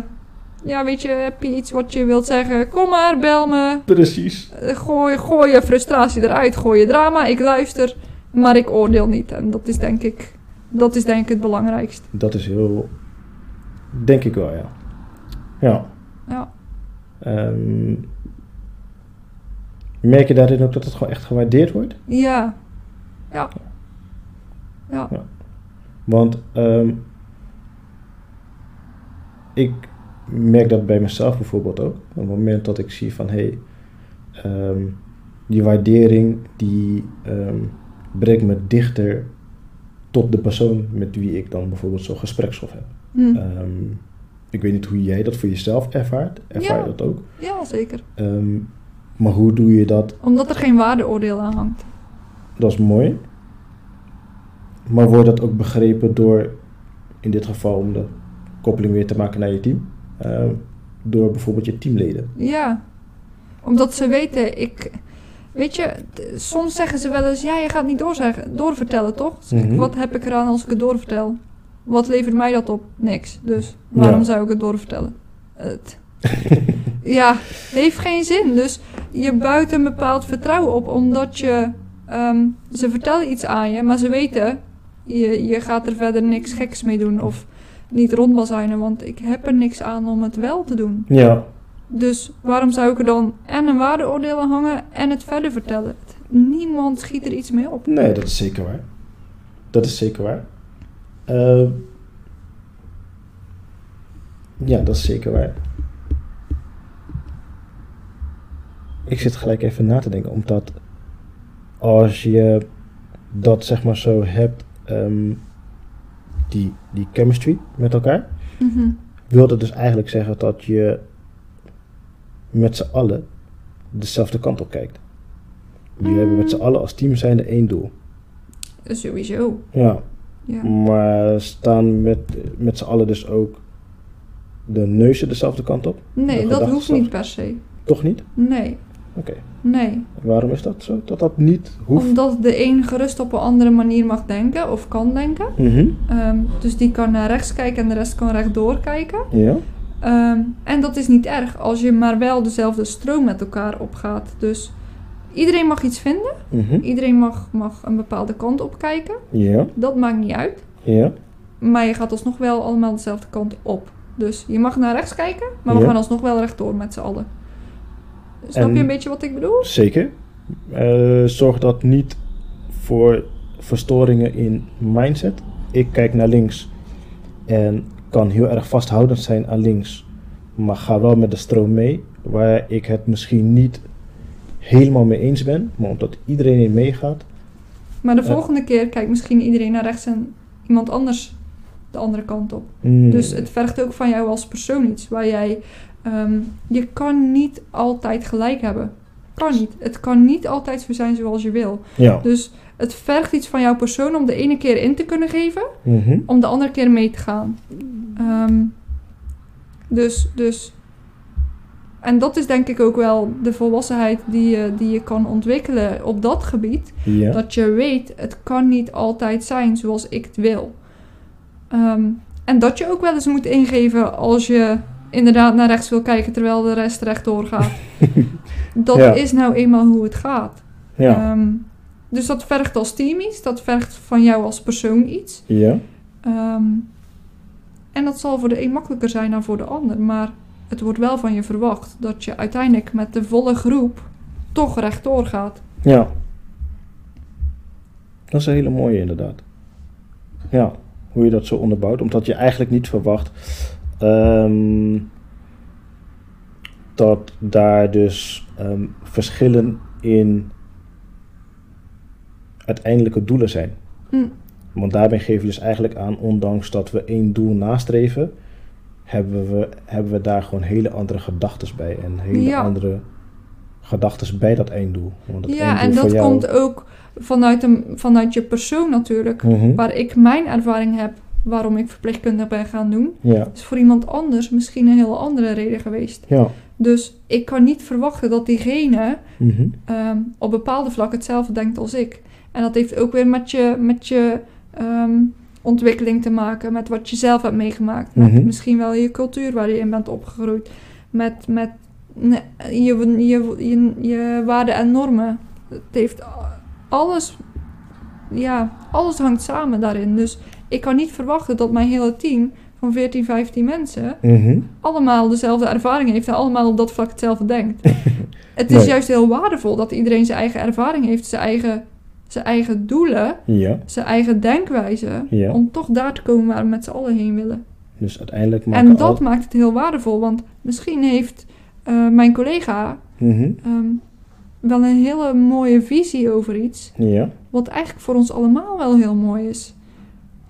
ja, weet je, heb je iets wat je wilt zeggen? Kom maar, bel me. Precies. Gooi, gooi je frustratie eruit, gooi je drama. Ik luister, maar ik oordeel niet. En dat is denk ik, dat is denk ik het belangrijkste. Dat is heel... Denk ik wel, ja. Ja. Ja. Ehm, merk je daarin ook dat het gewoon echt gewaardeerd wordt? Ja. Ja. Ja. Want ehm, ik merk dat bij mezelf bijvoorbeeld ook. Op het moment dat ik zie van hé, hey, ehm, die waardering die ehm, brengt me dichter tot de persoon met wie ik dan bijvoorbeeld zo'n gespreksstof heb. Hm. Ehm, ik weet niet hoe jij dat voor jezelf ervaart. Ervaar Ja. je dat ook? Ja, zeker. Maar hoe doe je dat? Omdat er geen waardeoordeel aan hangt. Dat is mooi. Maar wordt dat ook begrepen door, in dit geval om de koppeling weer te maken naar je team, ehm, door bijvoorbeeld je teamleden? Ja. Omdat ze weten, ik... Weet je, soms zeggen ze wel eens... Ja, je gaat niet doorzeggen, doorvertellen, toch? Mhm. Wat heb ik eraan als ik het doorvertel? Wat levert mij dat op? Niks. Dus waarom Ja. zou ik het doorvertellen? Het... [LAUGHS] ja, heeft geen zin. Dus je buit een bepaald vertrouwen op, omdat je... ehm, ze vertellen iets aan je, maar ze weten... Je, je gaat er verder niks geks mee doen of niet rondbazijnen, want ik heb er niks aan om het wel te doen. Ja, Dus waarom zou ik er dan en een waardeoordeel aan hangen en het verder vertellen? Niemand schiet er iets mee op. nee, dat is zeker waar. Dat is zeker waar. Ehm, ja, dat is zeker waar. Ik zit gelijk even na te denken, omdat als je dat zeg maar zo hebt, ehm, die, die chemistry met elkaar, Mhm. wil dat dus eigenlijk zeggen dat je met z'n allen dezelfde kant op kijkt. Jullie hebben met z'n allen als team zijnde één doel. Sowieso. Ja, Ja. maar staan met, met z'n allen dus ook de neuzen dezelfde kant op? Nee, dat hoeft niet per se. Toch niet? Nee, Oké. nee. Waarom is dat zo? Dat dat niet hoeft? Omdat de een gerust op een andere manier mag denken of kan denken. Mhm. Ehm, dus die kan naar rechts kijken en de rest kan rechtdoor kijken. Ja. Ehm, en dat is niet erg als je maar wel dezelfde stroom met elkaar opgaat. Dus iedereen mag iets vinden. Mhm. Iedereen mag, mag een bepaalde kant op kijken. Ja. Dat maakt niet uit. Ja. Maar je gaat alsnog wel allemaal dezelfde kant op. Dus je mag naar rechts kijken, maar we Ja. gaan alsnog wel rechtdoor met z'n allen. Snap En- je een beetje wat ik bedoel? Zeker. Eh, zorg dat niet voor verstoringen in mindset. Ik kijk naar links en kan heel erg vasthoudend zijn aan links, maar ga wel met de stroom mee, waar ik het misschien niet helemaal mee eens ben, maar omdat iedereen in meegaat. Maar de Ja. volgende keer kijkt misschien iedereen naar rechts en iemand anders de andere kant op. mm, Dus het vergt ook van jou als persoon iets waar jij. Ehm, je kan niet altijd gelijk hebben. Kan niet. Het kan niet altijd zo zijn zoals je wil. ja. Dus het vergt iets van jouw persoon om de ene keer in te kunnen geven, Mhm. om de andere keer mee te gaan. Ehm, dus, dus. En dat is denk ik ook wel de volwassenheid die je, die je kan ontwikkelen op dat gebied. Ja. Dat je weet, het kan niet altijd zijn zoals ik het wil. Ehm, en dat je ook wel eens moet ingeven als je inderdaad naar rechts wil kijken terwijl de rest rechtdoor gaat. [LAUGHS] dat Ja. is nou eenmaal hoe het gaat. ja. Ehm, dus dat vergt als team iets, dat vergt van jou als persoon iets. ja. Ehm, en dat zal voor de een makkelijker zijn dan voor de ander, maar het wordt wel van je verwacht dat je uiteindelijk met de volle groep toch rechtdoor gaat. Ja. Dat is een hele mooie inderdaad. Ja, hoe je dat zo onderbouwt. Omdat je eigenlijk niet verwacht ehm, dat daar dus ehm, verschillen in uiteindelijke doelen zijn. Mm. Want daarbij geef je dus eigenlijk aan, ondanks dat we één doel nastreven, hebben we, hebben we daar gewoon hele andere gedachten bij. En hele Ja. andere gedachten bij dat einddoel. Want dat Ja, en dat jou- komt ook vanuit, een, vanuit je persoon natuurlijk. Mhm. Waar ik mijn ervaring heb waarom ik verpleegkundig ben gaan doen. Ja, is voor iemand anders misschien een heel andere reden geweest. ja. Dus ik kan niet verwachten dat diegene Mhm. ehm, op bepaalde vlakken hetzelfde denkt als ik. En dat heeft ook weer met je, met je ehm, ontwikkeling te maken, met wat je zelf hebt meegemaakt. Met Mhm. misschien wel je cultuur waar je in bent opgegroeid. Met, met ne- je, je, je, je waarden en normen. Het heeft alles, ja, alles hangt samen daarin. Dus ik kan niet verwachten dat mijn hele team van 14, 15 mensen Mhm. allemaal dezelfde ervaring heeft en allemaal op dat vlak hetzelfde denkt. [LAUGHS] het is Nee. juist heel waardevol dat iedereen zijn eigen ervaring heeft, zijn eigen, zijn eigen doelen, Ja, zijn eigen denkwijze, Ja. om toch daar te komen waar we met z'n allen heen willen. dus uiteindelijk en dat al... maakt het heel waardevol, want misschien heeft eh, mijn collega Mhm. ehm, wel een hele mooie visie over iets, Ja, wat eigenlijk voor ons allemaal wel heel mooi is.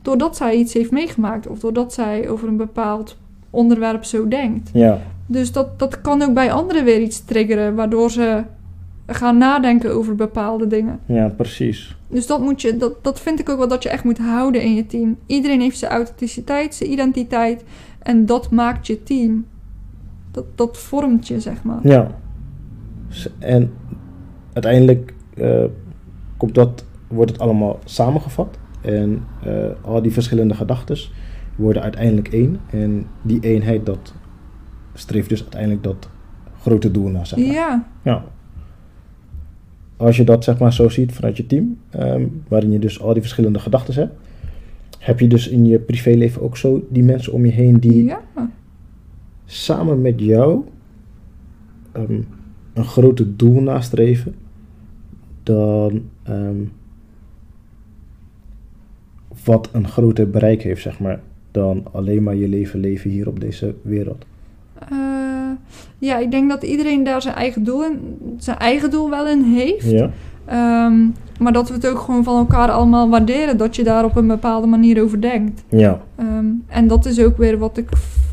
Doordat zij iets heeft meegemaakt of doordat zij over een bepaald onderwerp zo denkt. ja, Dus dat, dat kan ook bij anderen weer iets triggeren, waardoor ze gaan nadenken over bepaalde dingen. ja, precies. Dus dat, moet je, dat, dat vind ik ook wel dat je echt moet houden in je team. Iedereen heeft zijn authenticiteit, zijn identiteit. En dat maakt je team. Dat, dat vormt je, zeg maar. Ja. En uiteindelijk eh, komt dat, wordt het allemaal samengevat. En eh, al die verschillende gedachten worden uiteindelijk één. En die eenheid, dat streeft dus uiteindelijk dat grote doel naar, zeg maar. Ja, Ja. Als je dat zeg maar zo ziet vanuit je team, ehm, waarin je dus al die verschillende gedachten hebt, heb je dus in je privéleven ook zo die mensen om je heen die ja, samen met jou ehm, een groter doel nastreven dan ehm, wat een groter bereik heeft, zeg maar, dan alleen maar je leven leven hier op deze wereld. Eh, ja, ik denk dat iedereen daar zijn eigen doel, in, zijn eigen doel wel in heeft. Ja, Ehm, maar dat we het ook gewoon van elkaar allemaal waarderen. Dat je daar op een bepaalde manier over denkt. ja, Ehm, en dat is ook weer wat ik,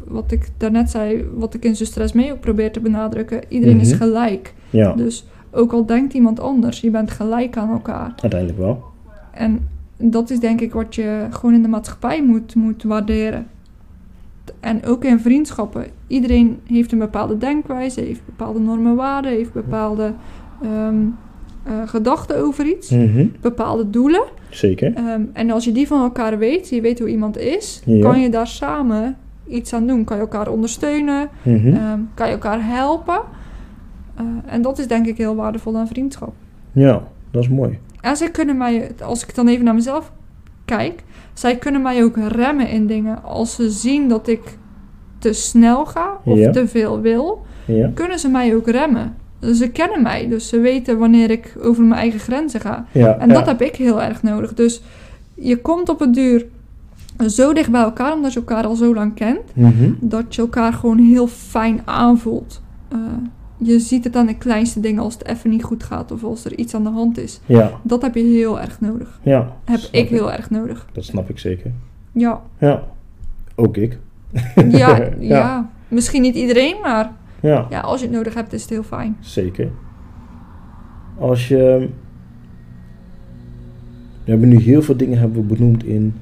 wat ik daarnet zei, wat ik in stress mee ook probeer te benadrukken. Iedereen is Mhm. gelijk. ja, Dus ook al denkt iemand anders, je bent gelijk aan elkaar. uiteindelijk wel. En dat is denk ik wat je gewoon in de maatschappij moet, moet waarderen. En ook in vriendschappen. Iedereen heeft een bepaalde denkwijze, heeft bepaalde normen, waarden, heeft bepaalde ehm, eh, gedachten over iets, Mhm, bepaalde doelen. Zeker. Ehm, en als je die van elkaar weet, je weet hoe iemand is, Ja. kan je daar samen iets aan doen. Kan je elkaar ondersteunen, Mhm. ehm, kan je elkaar helpen. Eh, en dat is denk ik heel waardevol aan vriendschap. Ja, dat is mooi. En zij kunnen mij, als ik dan even naar mezelf kijk, zij kunnen mij ook remmen in dingen. Als ze zien dat ik te snel ga of Ja. te veel wil, Ja, kunnen ze mij ook remmen. Ze kennen mij, dus ze weten wanneer ik over mijn eigen grenzen ga. ja, En dat heb ik heel erg nodig. Dus je komt op het duur zo dicht bij elkaar, omdat je elkaar al zo lang kent, Mhm. dat je elkaar gewoon heel fijn aanvoelt. Eh, je ziet het aan de kleinste dingen als het even niet goed gaat of als er iets aan de hand is. Ja, Dat heb je heel erg nodig. ja. Heb ik heel erg nodig. Dat snap ik zeker. Ja, Ja, ook ik. [LAUGHS] [LAUGHS] ja, ja. Misschien niet iedereen, maar Ja, ja, als je het nodig hebt, is het heel fijn. zeker. Als je... We hebben nu heel veel dingen hebben we benoemd in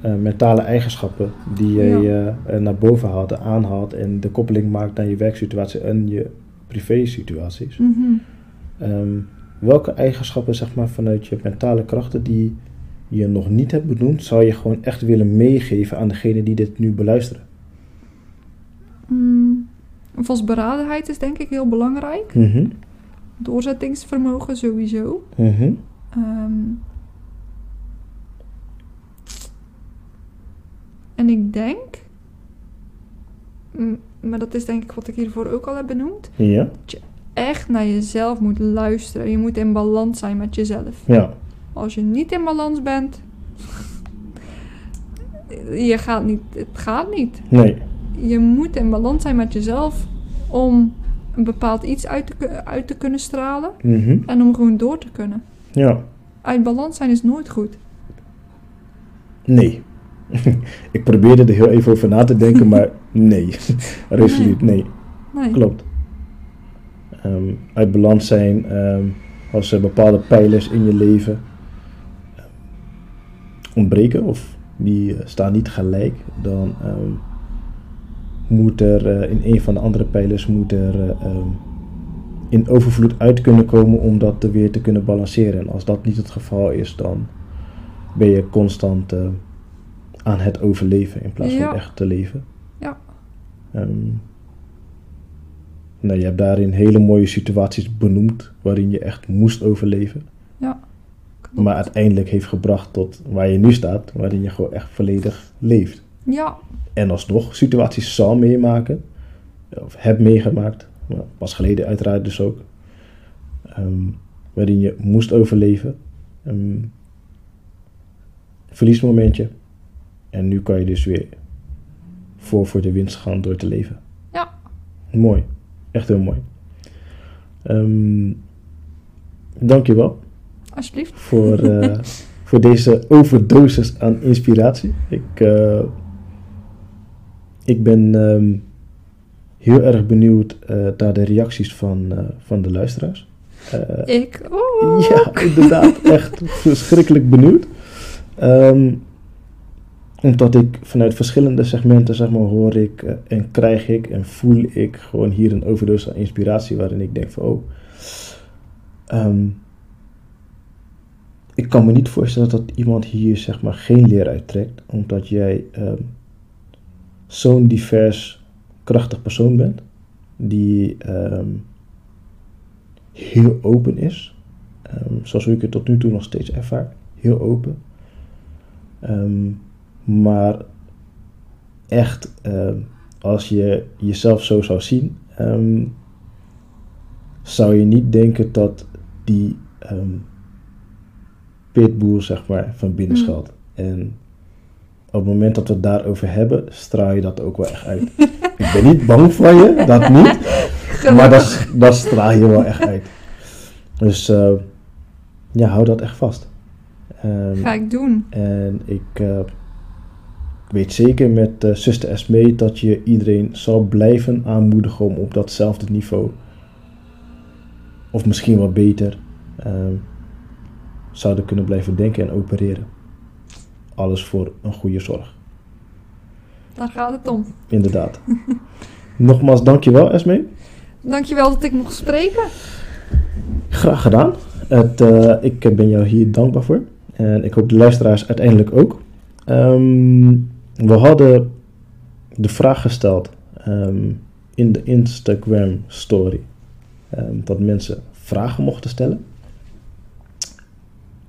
eh, mentale eigenschappen die je Ja. eh, eh, naar boven haalt aanhaalt en de koppeling maakt naar je werksituatie en je privésituaties. Mhm. Ehm, welke eigenschappen, zeg maar, vanuit je mentale krachten die je nog niet hebt benoemd, zou je gewoon echt willen meegeven aan degene die dit nu beluisteren? Mm, Vastberadenheid is denk ik heel belangrijk. Mhm. Doorzettingsvermogen sowieso. Mhm. Ehm, en ik denk, mm, maar dat is denk ik wat ik hiervoor ook al heb benoemd, Ja. echt naar jezelf moet luisteren. Je moet in balans zijn met jezelf. Ja. Als je niet in balans bent, je gaat niet, het gaat niet. Nee. Je moet in balans zijn met jezelf om een bepaald iets uit te, ku- uit te kunnen stralen Mhm. en om gewoon door te kunnen. Ja. uit balans zijn is nooit goed. Nee. [LAUGHS] ik probeerde er heel even over na te denken, maar [LAUGHS] nee. [LAUGHS] Resoluut, nee. Nee. Klopt. Ehm, uit balans zijn ehm, als er bepaalde pijlers in je leven ehm, ontbreken of die eh, staan niet gelijk, dan moet er eh, in een van de andere pijlers moet er eh, in overvloed uit kunnen komen om dat weer te kunnen balanceren. En als dat niet het geval is, dan ben je constant aan het overleven in plaats Ja. van echt te leven. Ja. Ehm, nou, je hebt daarin hele mooie situaties benoemd waarin je echt moest overleven. Klopt. Maar uiteindelijk heeft gebracht tot waar je nu staat, waarin je gewoon echt volledig leeft. Ja, En alsnog situaties zal meemaken, of heb meegemaakt, pas geleden uiteraard dus ook, ehm, waarin je moest overleven. Een verliesmomentje. En nu kan je dus weer voor voor de winst gaan door te leven. Ja. Mooi. Echt heel mooi. Ehm dankjewel alsjeblieft. voor, eh, [LAUGHS] voor deze overdosis aan inspiratie. Ik, eh, ik ben ehm, heel erg benieuwd eh, naar de reacties van, van de luisteraars. Ik ook. ja, inderdaad, echt verschrikkelijk benieuwd. Ehm, omdat ik vanuit verschillende segmenten, zeg maar, hoor ik eh, en krijg ik en voel ik gewoon hier een overdosis aan inspiratie waarin ik denk van, oh, ehm, ik kan me niet voorstellen dat iemand hier, zeg maar, geen leer uittrekt, omdat jij ehm, zo'n divers, krachtig persoon bent, die ehm, heel open is, zoals ik het tot nu toe nog steeds ervaar. Heel open. Maar echt, ehm, als je jezelf zo zou zien, ehm, zou je niet denken dat die pitbull, zeg maar, van binnen Mm. schuilt. En op het moment dat we het daarover hebben, straal je dat ook wel echt uit. [LAUGHS] ik ben niet bang voor je, dat niet. Maar dat, dat straal je wel echt uit. Dus eh, ja, hou dat echt vast. Ga ik doen. en ik eh, weet zeker met uh, zuster Esmee dat je iedereen zal blijven aanmoedigen om op datzelfde niveau, of misschien wel beter, ehm, zouden kunnen blijven denken en opereren. Alles voor een goede zorg. Daar gaat het om. Inderdaad. [LAUGHS] Nogmaals, dankjewel Esmee. Dankjewel dat ik mocht spreken. Graag gedaan. Het, eh, ik ben jou hier dankbaar voor. En ik hoop de luisteraars uiteindelijk ook. Ehm, we hadden de vraag gesteld ehm, in de Instagram story. ehm, dat mensen vragen mochten stellen.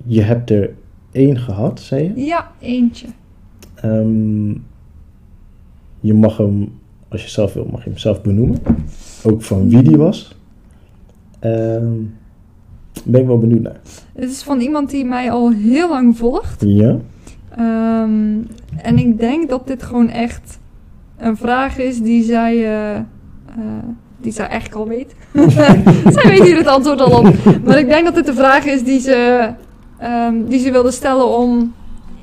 Je hebt er één gehad, zei je. Ja, eentje. Ehm, je mag hem, als je zelf wil, mag je hem zelf benoemen. Ook van wie die was. Ehm ben ik wel benieuwd naar. Het is van iemand die mij al heel lang volgt. Ja? Ehm, en ik denk dat dit gewoon echt een vraag is die zij, eh, eh, die zij eigenlijk al weet. [LAUGHS] zij weet hier het antwoord al op. Maar ik denk dat dit een vraag is die ze, ehm, die ze wilde stellen om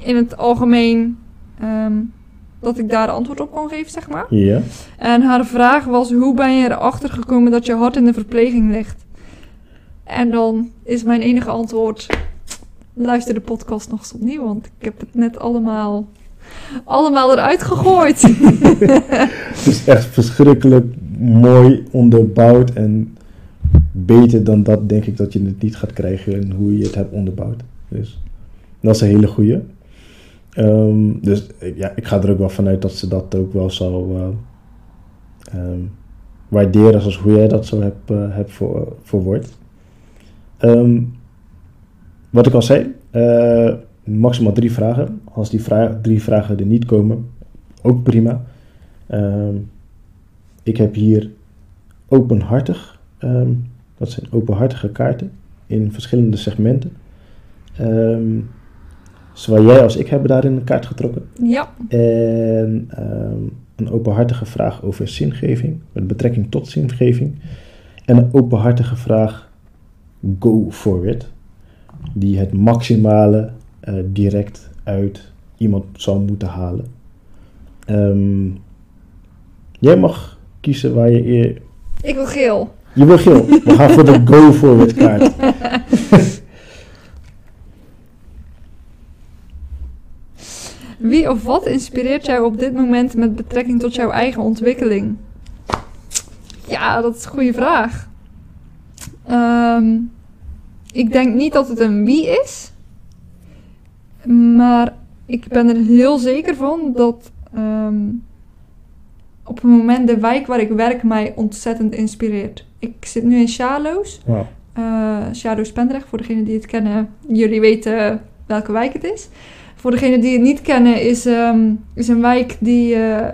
in het algemeen ehm, dat ik daar antwoord op kon geven, zeg maar. Ja? En haar vraag was: hoe ben je erachter gekomen dat je hart in de verpleging ligt? En dan is mijn enige antwoord: luister de podcast nog eens opnieuw, want ik heb het net allemaal, allemaal eruit gegooid. [LAUGHS] Het is echt verschrikkelijk mooi onderbouwd en beter dan dat denk ik dat je het niet gaat krijgen en hoe je het hebt onderbouwd. Dus dat is een hele goeie. Ehm, dus ja, ik ga er ook wel vanuit dat ze dat ook wel zou eh, ehm, waarderen zoals hoe jij dat zo hebt, eh, hebt voor, verwoord. Ehm, wat ik al zei, eh, maximaal drie vragen. Als die vra- drie vragen er niet komen, ook prima. Ehm, ik heb hier openhartig, ehm, dat zijn openhartige kaarten in verschillende segmenten. Ehm, zowel jij als ik hebben daarin een kaart getrokken. ja, En een openhartige vraag over zingeving, met betrekking tot zingeving. En een openhartige vraag, go for it. Die het maximale eh, direct uit iemand zou moeten halen. Ehm, jij mag kiezen waar je eer... Ik wil geel. Je wil geel. We gaan voor de [LAUGHS] go forward kaart. [LAUGHS] Wie of wat inspireert jou op dit moment met betrekking tot jouw eigen ontwikkeling? Ja, dat is een goede vraag. Ehm, ik denk niet dat het een wie is. Maar ik ben er heel zeker van dat ehm, op het moment de wijk waar ik werk mij ontzettend inspireert. Ik zit nu in Sjaloos. Wauw. Uh, Sjaloos Pendrecht, voor degenen die het kennen. Jullie weten welke wijk het is. Voor degenen die het niet kennen, is, ehm, is een wijk die, eh, eh,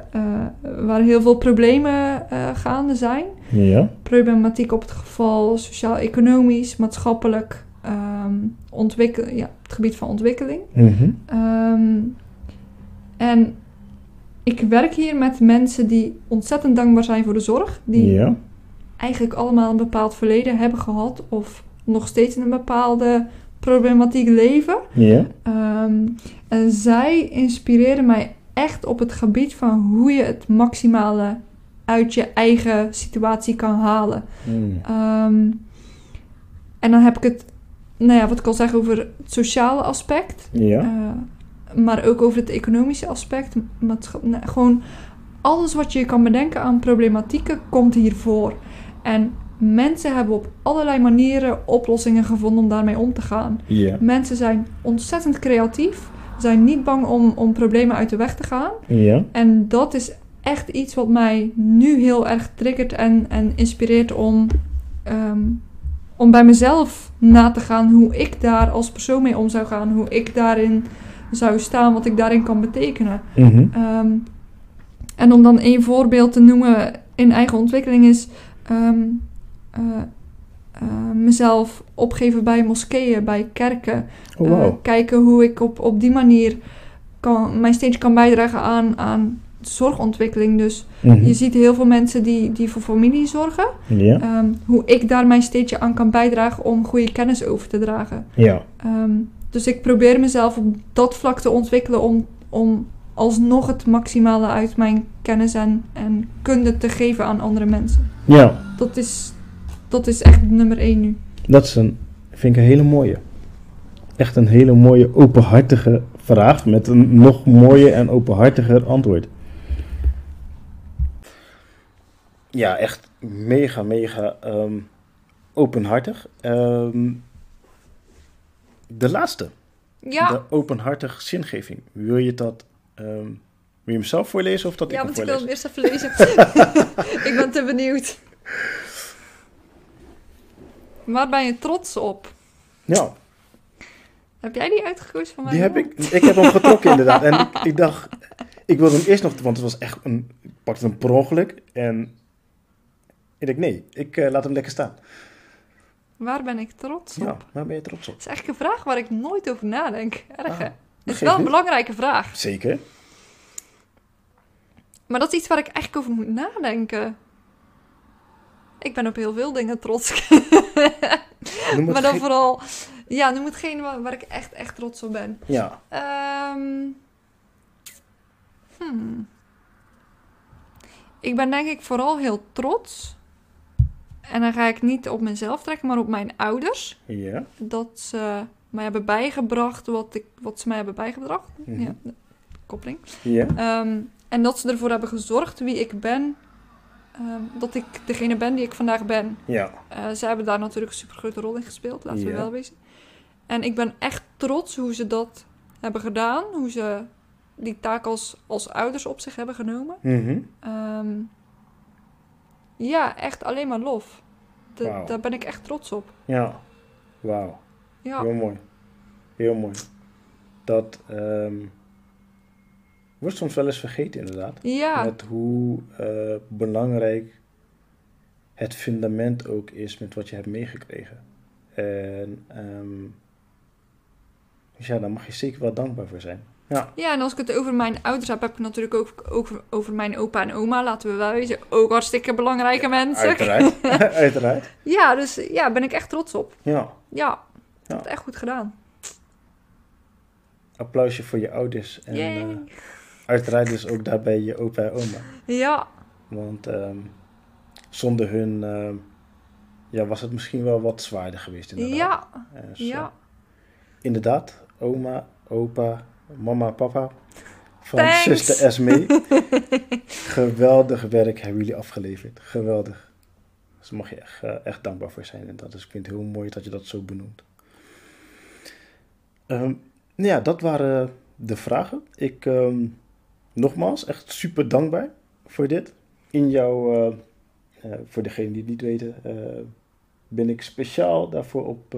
waar heel veel problemen eh, gaande zijn. Ja. Problematiek op het geval sociaal-economisch, maatschappelijk, ehm ontwikkel ja, het gebied van ontwikkeling. Mhm. Ehm, en ik werk hier met mensen die ontzettend dankbaar zijn voor de zorg. Die Ja. eigenlijk allemaal een bepaald verleden hebben gehad of nog steeds in een bepaalde problematiek leven. Ja. Ehm, en zij inspireren mij echt op het gebied van hoe je het maximale uit je eigen situatie kan halen. Mm. Ehm, en dan heb ik het, nou ja, wat ik al zeg over het sociale aspect. Ja. Eh, maar ook over het economische aspect. nou, gewoon alles wat je kan bedenken aan problematieken komt hiervoor. En mensen hebben op allerlei manieren oplossingen gevonden om daarmee om te gaan. Mensen zijn ontzettend creatief, zijn niet bang om, om problemen uit de weg te gaan. Ja. En dat is echt iets wat mij nu heel erg triggert en, en inspireert om, ehm, om bij mezelf na te gaan hoe ik daar als persoon mee om zou gaan. Hoe ik daarin zou staan, wat ik daarin kan betekenen. Mhm. Ehm, en om dan één voorbeeld te noemen in eigen ontwikkeling is ehm, eh, eh, mezelf opgeven bij moskeeën, bij kerken. Oh, Eh, kijken hoe ik op, op die manier kan, mijn steentje kan bijdragen aan, aan zorgontwikkeling. Dus Mhm. je ziet heel veel mensen die, die voor familie zorgen. Ja. Ehm, hoe ik daar mijn steentje aan kan bijdragen om goede kennis over te dragen. Ja. Ehm, dus ik probeer mezelf op dat vlak te ontwikkelen om, om alsnog het maximale uit mijn kennis en, en kunde te geven aan andere mensen. Ja. Dat is, dat is echt nummer één nu. Dat is een, vind ik een hele mooie. Echt een hele mooie, openhartige vraag met een nog mooier en openhartiger antwoord. Ja, echt mega, mega ehm, openhartig. Ehm, de laatste, Ja, de openhartig zingeving. Wil je dat, ehm, wil je hem zelf voorlezen of dat ja ik want hem ik wil hem voorlees? eerst even lezen. [LAUGHS] [LAUGHS] ik ben te benieuwd. Waar ben je trots op? Ja, Heb jij die uitgekozen van mij? Die heb ik, ik heb hem getrokken [LAUGHS] inderdaad. En ik, ik dacht, ik wilde hem eerst nog, want het was echt een, ik pakte hem per ongeluk. En ik dacht, nee, ik eh, laat hem lekker staan. Waar ben ik trots op? Ja, waar ben je trots op? Dat is eigenlijk een vraag waar ik nooit over nadenk. Erg hè? Ah, Het is wel een belangrijke vraag. Zeker. Maar dat is iets waar ik eigenlijk over moet nadenken. Ik ben op heel veel dingen trots. [LAUGHS] Het maar dan geen- vooral... Ja, noem hetgeen waar, waar ik echt, echt trots op ben. Ja, Ehm, hmm. Ik ben denk ik vooral heel trots. En dan ga ik niet op mezelf trekken, maar op mijn ouders. ja. Dat ze mij hebben bijgebracht wat, ik, wat ze mij hebben bijgebracht. Mhm. Ja, de koppeling. Ja, Ehm, en dat ze ervoor hebben gezorgd wie ik ben. Ehm, dat ik degene ben die ik vandaag ben. ja. Eh, zij hebben daar natuurlijk een super grote rol in gespeeld, laten we wel wezen. En ik ben echt trots hoe ze dat hebben gedaan. Hoe ze die taak als, als ouders op zich hebben genomen. Ehm, ja, echt alleen maar lof. Daar ben ik echt trots op. Ja, wauw. Ja, Heel mooi. Heel mooi. Dat ehm, wordt soms wel eens vergeten inderdaad. ja. Met hoe eh, belangrijk het fundament ook is met wat je hebt meegekregen. En ehm, dus ja, daar mag je zeker wel dankbaar voor zijn. Ja, ja, en als ik het over mijn ouders heb, heb ik natuurlijk ook over, over mijn opa en oma. Laten we wel wezen. Ook hartstikke belangrijke mensen. uiteraard. [LAUGHS] [LAUGHS] uiteraard. Ja, dus ja, ben ik echt trots op. Ja, Ja, het echt goed gedaan. Applausje voor je ouders. En eh, uiteraard dus ook daarbij je opa en oma. Ja, Want ehm, zonder hun ehm, ja, was het misschien wel wat zwaarder geweest inderdaad. ja, Dus, eh, ja. inderdaad, oma, opa, mama, papa. Van Thanks. zuster Esme. [LAUGHS] Geweldig werk hebben jullie afgeleverd. Geweldig. Dus daar mag je echt, eh, echt dankbaar voor zijn. En dat is, ik vind het heel mooi dat je dat zo benoemt. Ehm, nou ja, dat waren de vragen. Ik, ehm, nogmaals, echt super dankbaar voor dit. In jouw, eh, eh, voor degenen die het niet weten, ben ik speciaal daarvoor op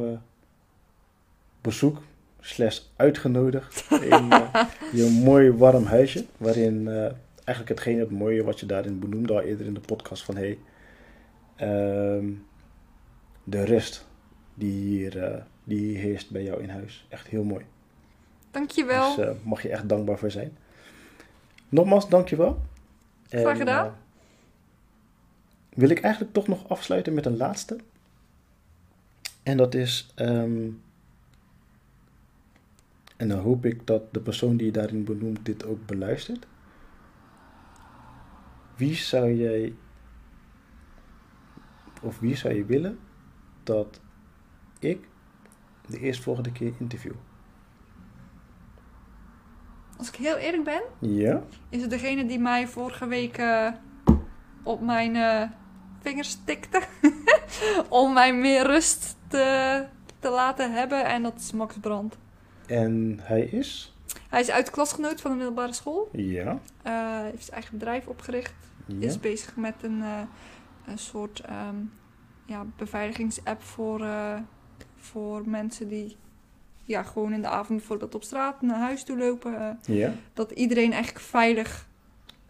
bezoek, slash uitgenodigd in eh, [LAUGHS] je mooi warm huisje. Waarin eh, eigenlijk hetgene, het mooie wat je daarin benoemde al eerder in de podcast van hey, ehm, de rust die hier eh, die heerst bij jou in huis. Echt heel mooi. Dankjewel. Dus uh, mag je echt dankbaar voor zijn. Nogmaals, dankjewel. Graag gedaan. uh, wil ik eigenlijk toch nog afsluiten met een laatste. En dat is. Um, en dan hoop ik dat de persoon die je daarin benoemt dit ook beluistert. Wie zou jij. Of wie zou je willen dat ik de eerstvolgende keer interview? Als ik heel eerlijk ben, Ja. is het degene die mij vorige week uh, op mijn uh, vingers tikte. [LAUGHS] om mij meer rust te, te laten hebben. En dat is Max Brand. En hij is? Hij is uit klasgenoot van de middelbare school. Ja. Uh, heeft zijn eigen bedrijf opgericht. Ja. Is bezig met een, uh, een soort um, ja, beveiligingsapp voor, uh, voor mensen die ja, gewoon in de avond bijvoorbeeld op straat naar huis toe lopen. ja. Dat iedereen eigenlijk veilig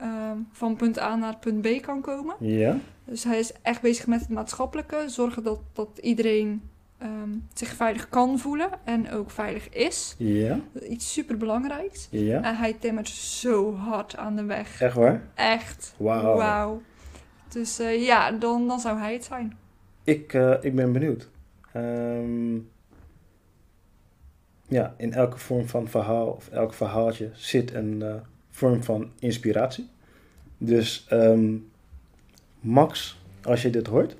um, van punt A naar punt B kan komen. Ja. Dus hij is echt bezig met het maatschappelijke. Zorgen dat, dat iedereen um, zich veilig kan voelen en ook veilig is. Ja. Iets super belangrijks. Ja. En hij timmert zo hard aan de weg. Echt waar? Echt. Wauw. Wow. Dus uh, ja, dan, dan zou hij het zijn. Ik, uh, ik ben benieuwd. Um, ja, in elke vorm van verhaal of elk verhaaltje zit een uh, vorm van inspiratie. Dus um, Max, als je dit hoort,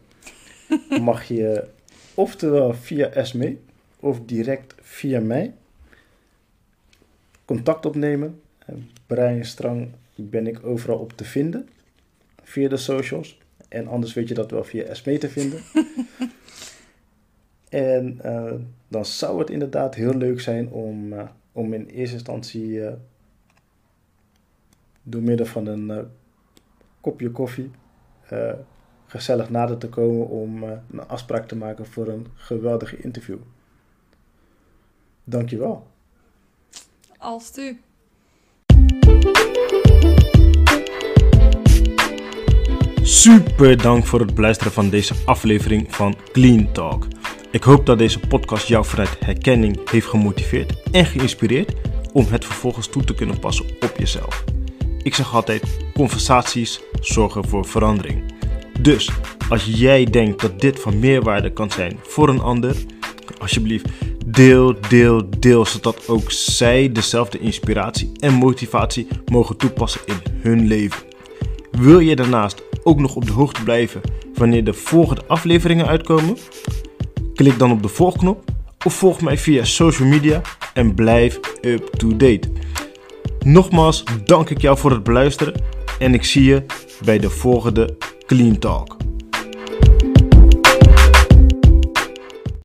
[LAUGHS] mag je oftewel via Esme of direct via mij contact opnemen. Brian Strang ben ik overal op te vinden via de socials. En anders weet je dat wel via Esme te vinden. [LAUGHS] en uh, dan zou het inderdaad heel leuk zijn om, uh, om in eerste instantie uh, door middel van een kopje koffie gezellig nader te komen om een afspraak te maken voor een geweldige interview. Dankjewel. Als u. Super dank voor het beluisteren van deze aflevering van Clean Talk. Ik hoop dat deze podcast jou vanuit herkenning heeft gemotiveerd en geïnspireerd om het vervolgens toe te kunnen passen op jezelf. Ik zeg altijd: conversaties zorgen voor verandering. Dus als jij denkt dat dit van meerwaarde kan zijn voor een ander, alsjeblieft deel, deel, deel, zodat ook zij dezelfde inspiratie en motivatie mogen toepassen in hun leven. Wil je daarnaast ook nog op de hoogte blijven wanneer de volgende afleveringen uitkomen? Klik dan op de volgknop of volg mij via social media en blijf up to date. Nogmaals dank ik jou voor het beluisteren en ik zie je bij de volgende Clean Talk.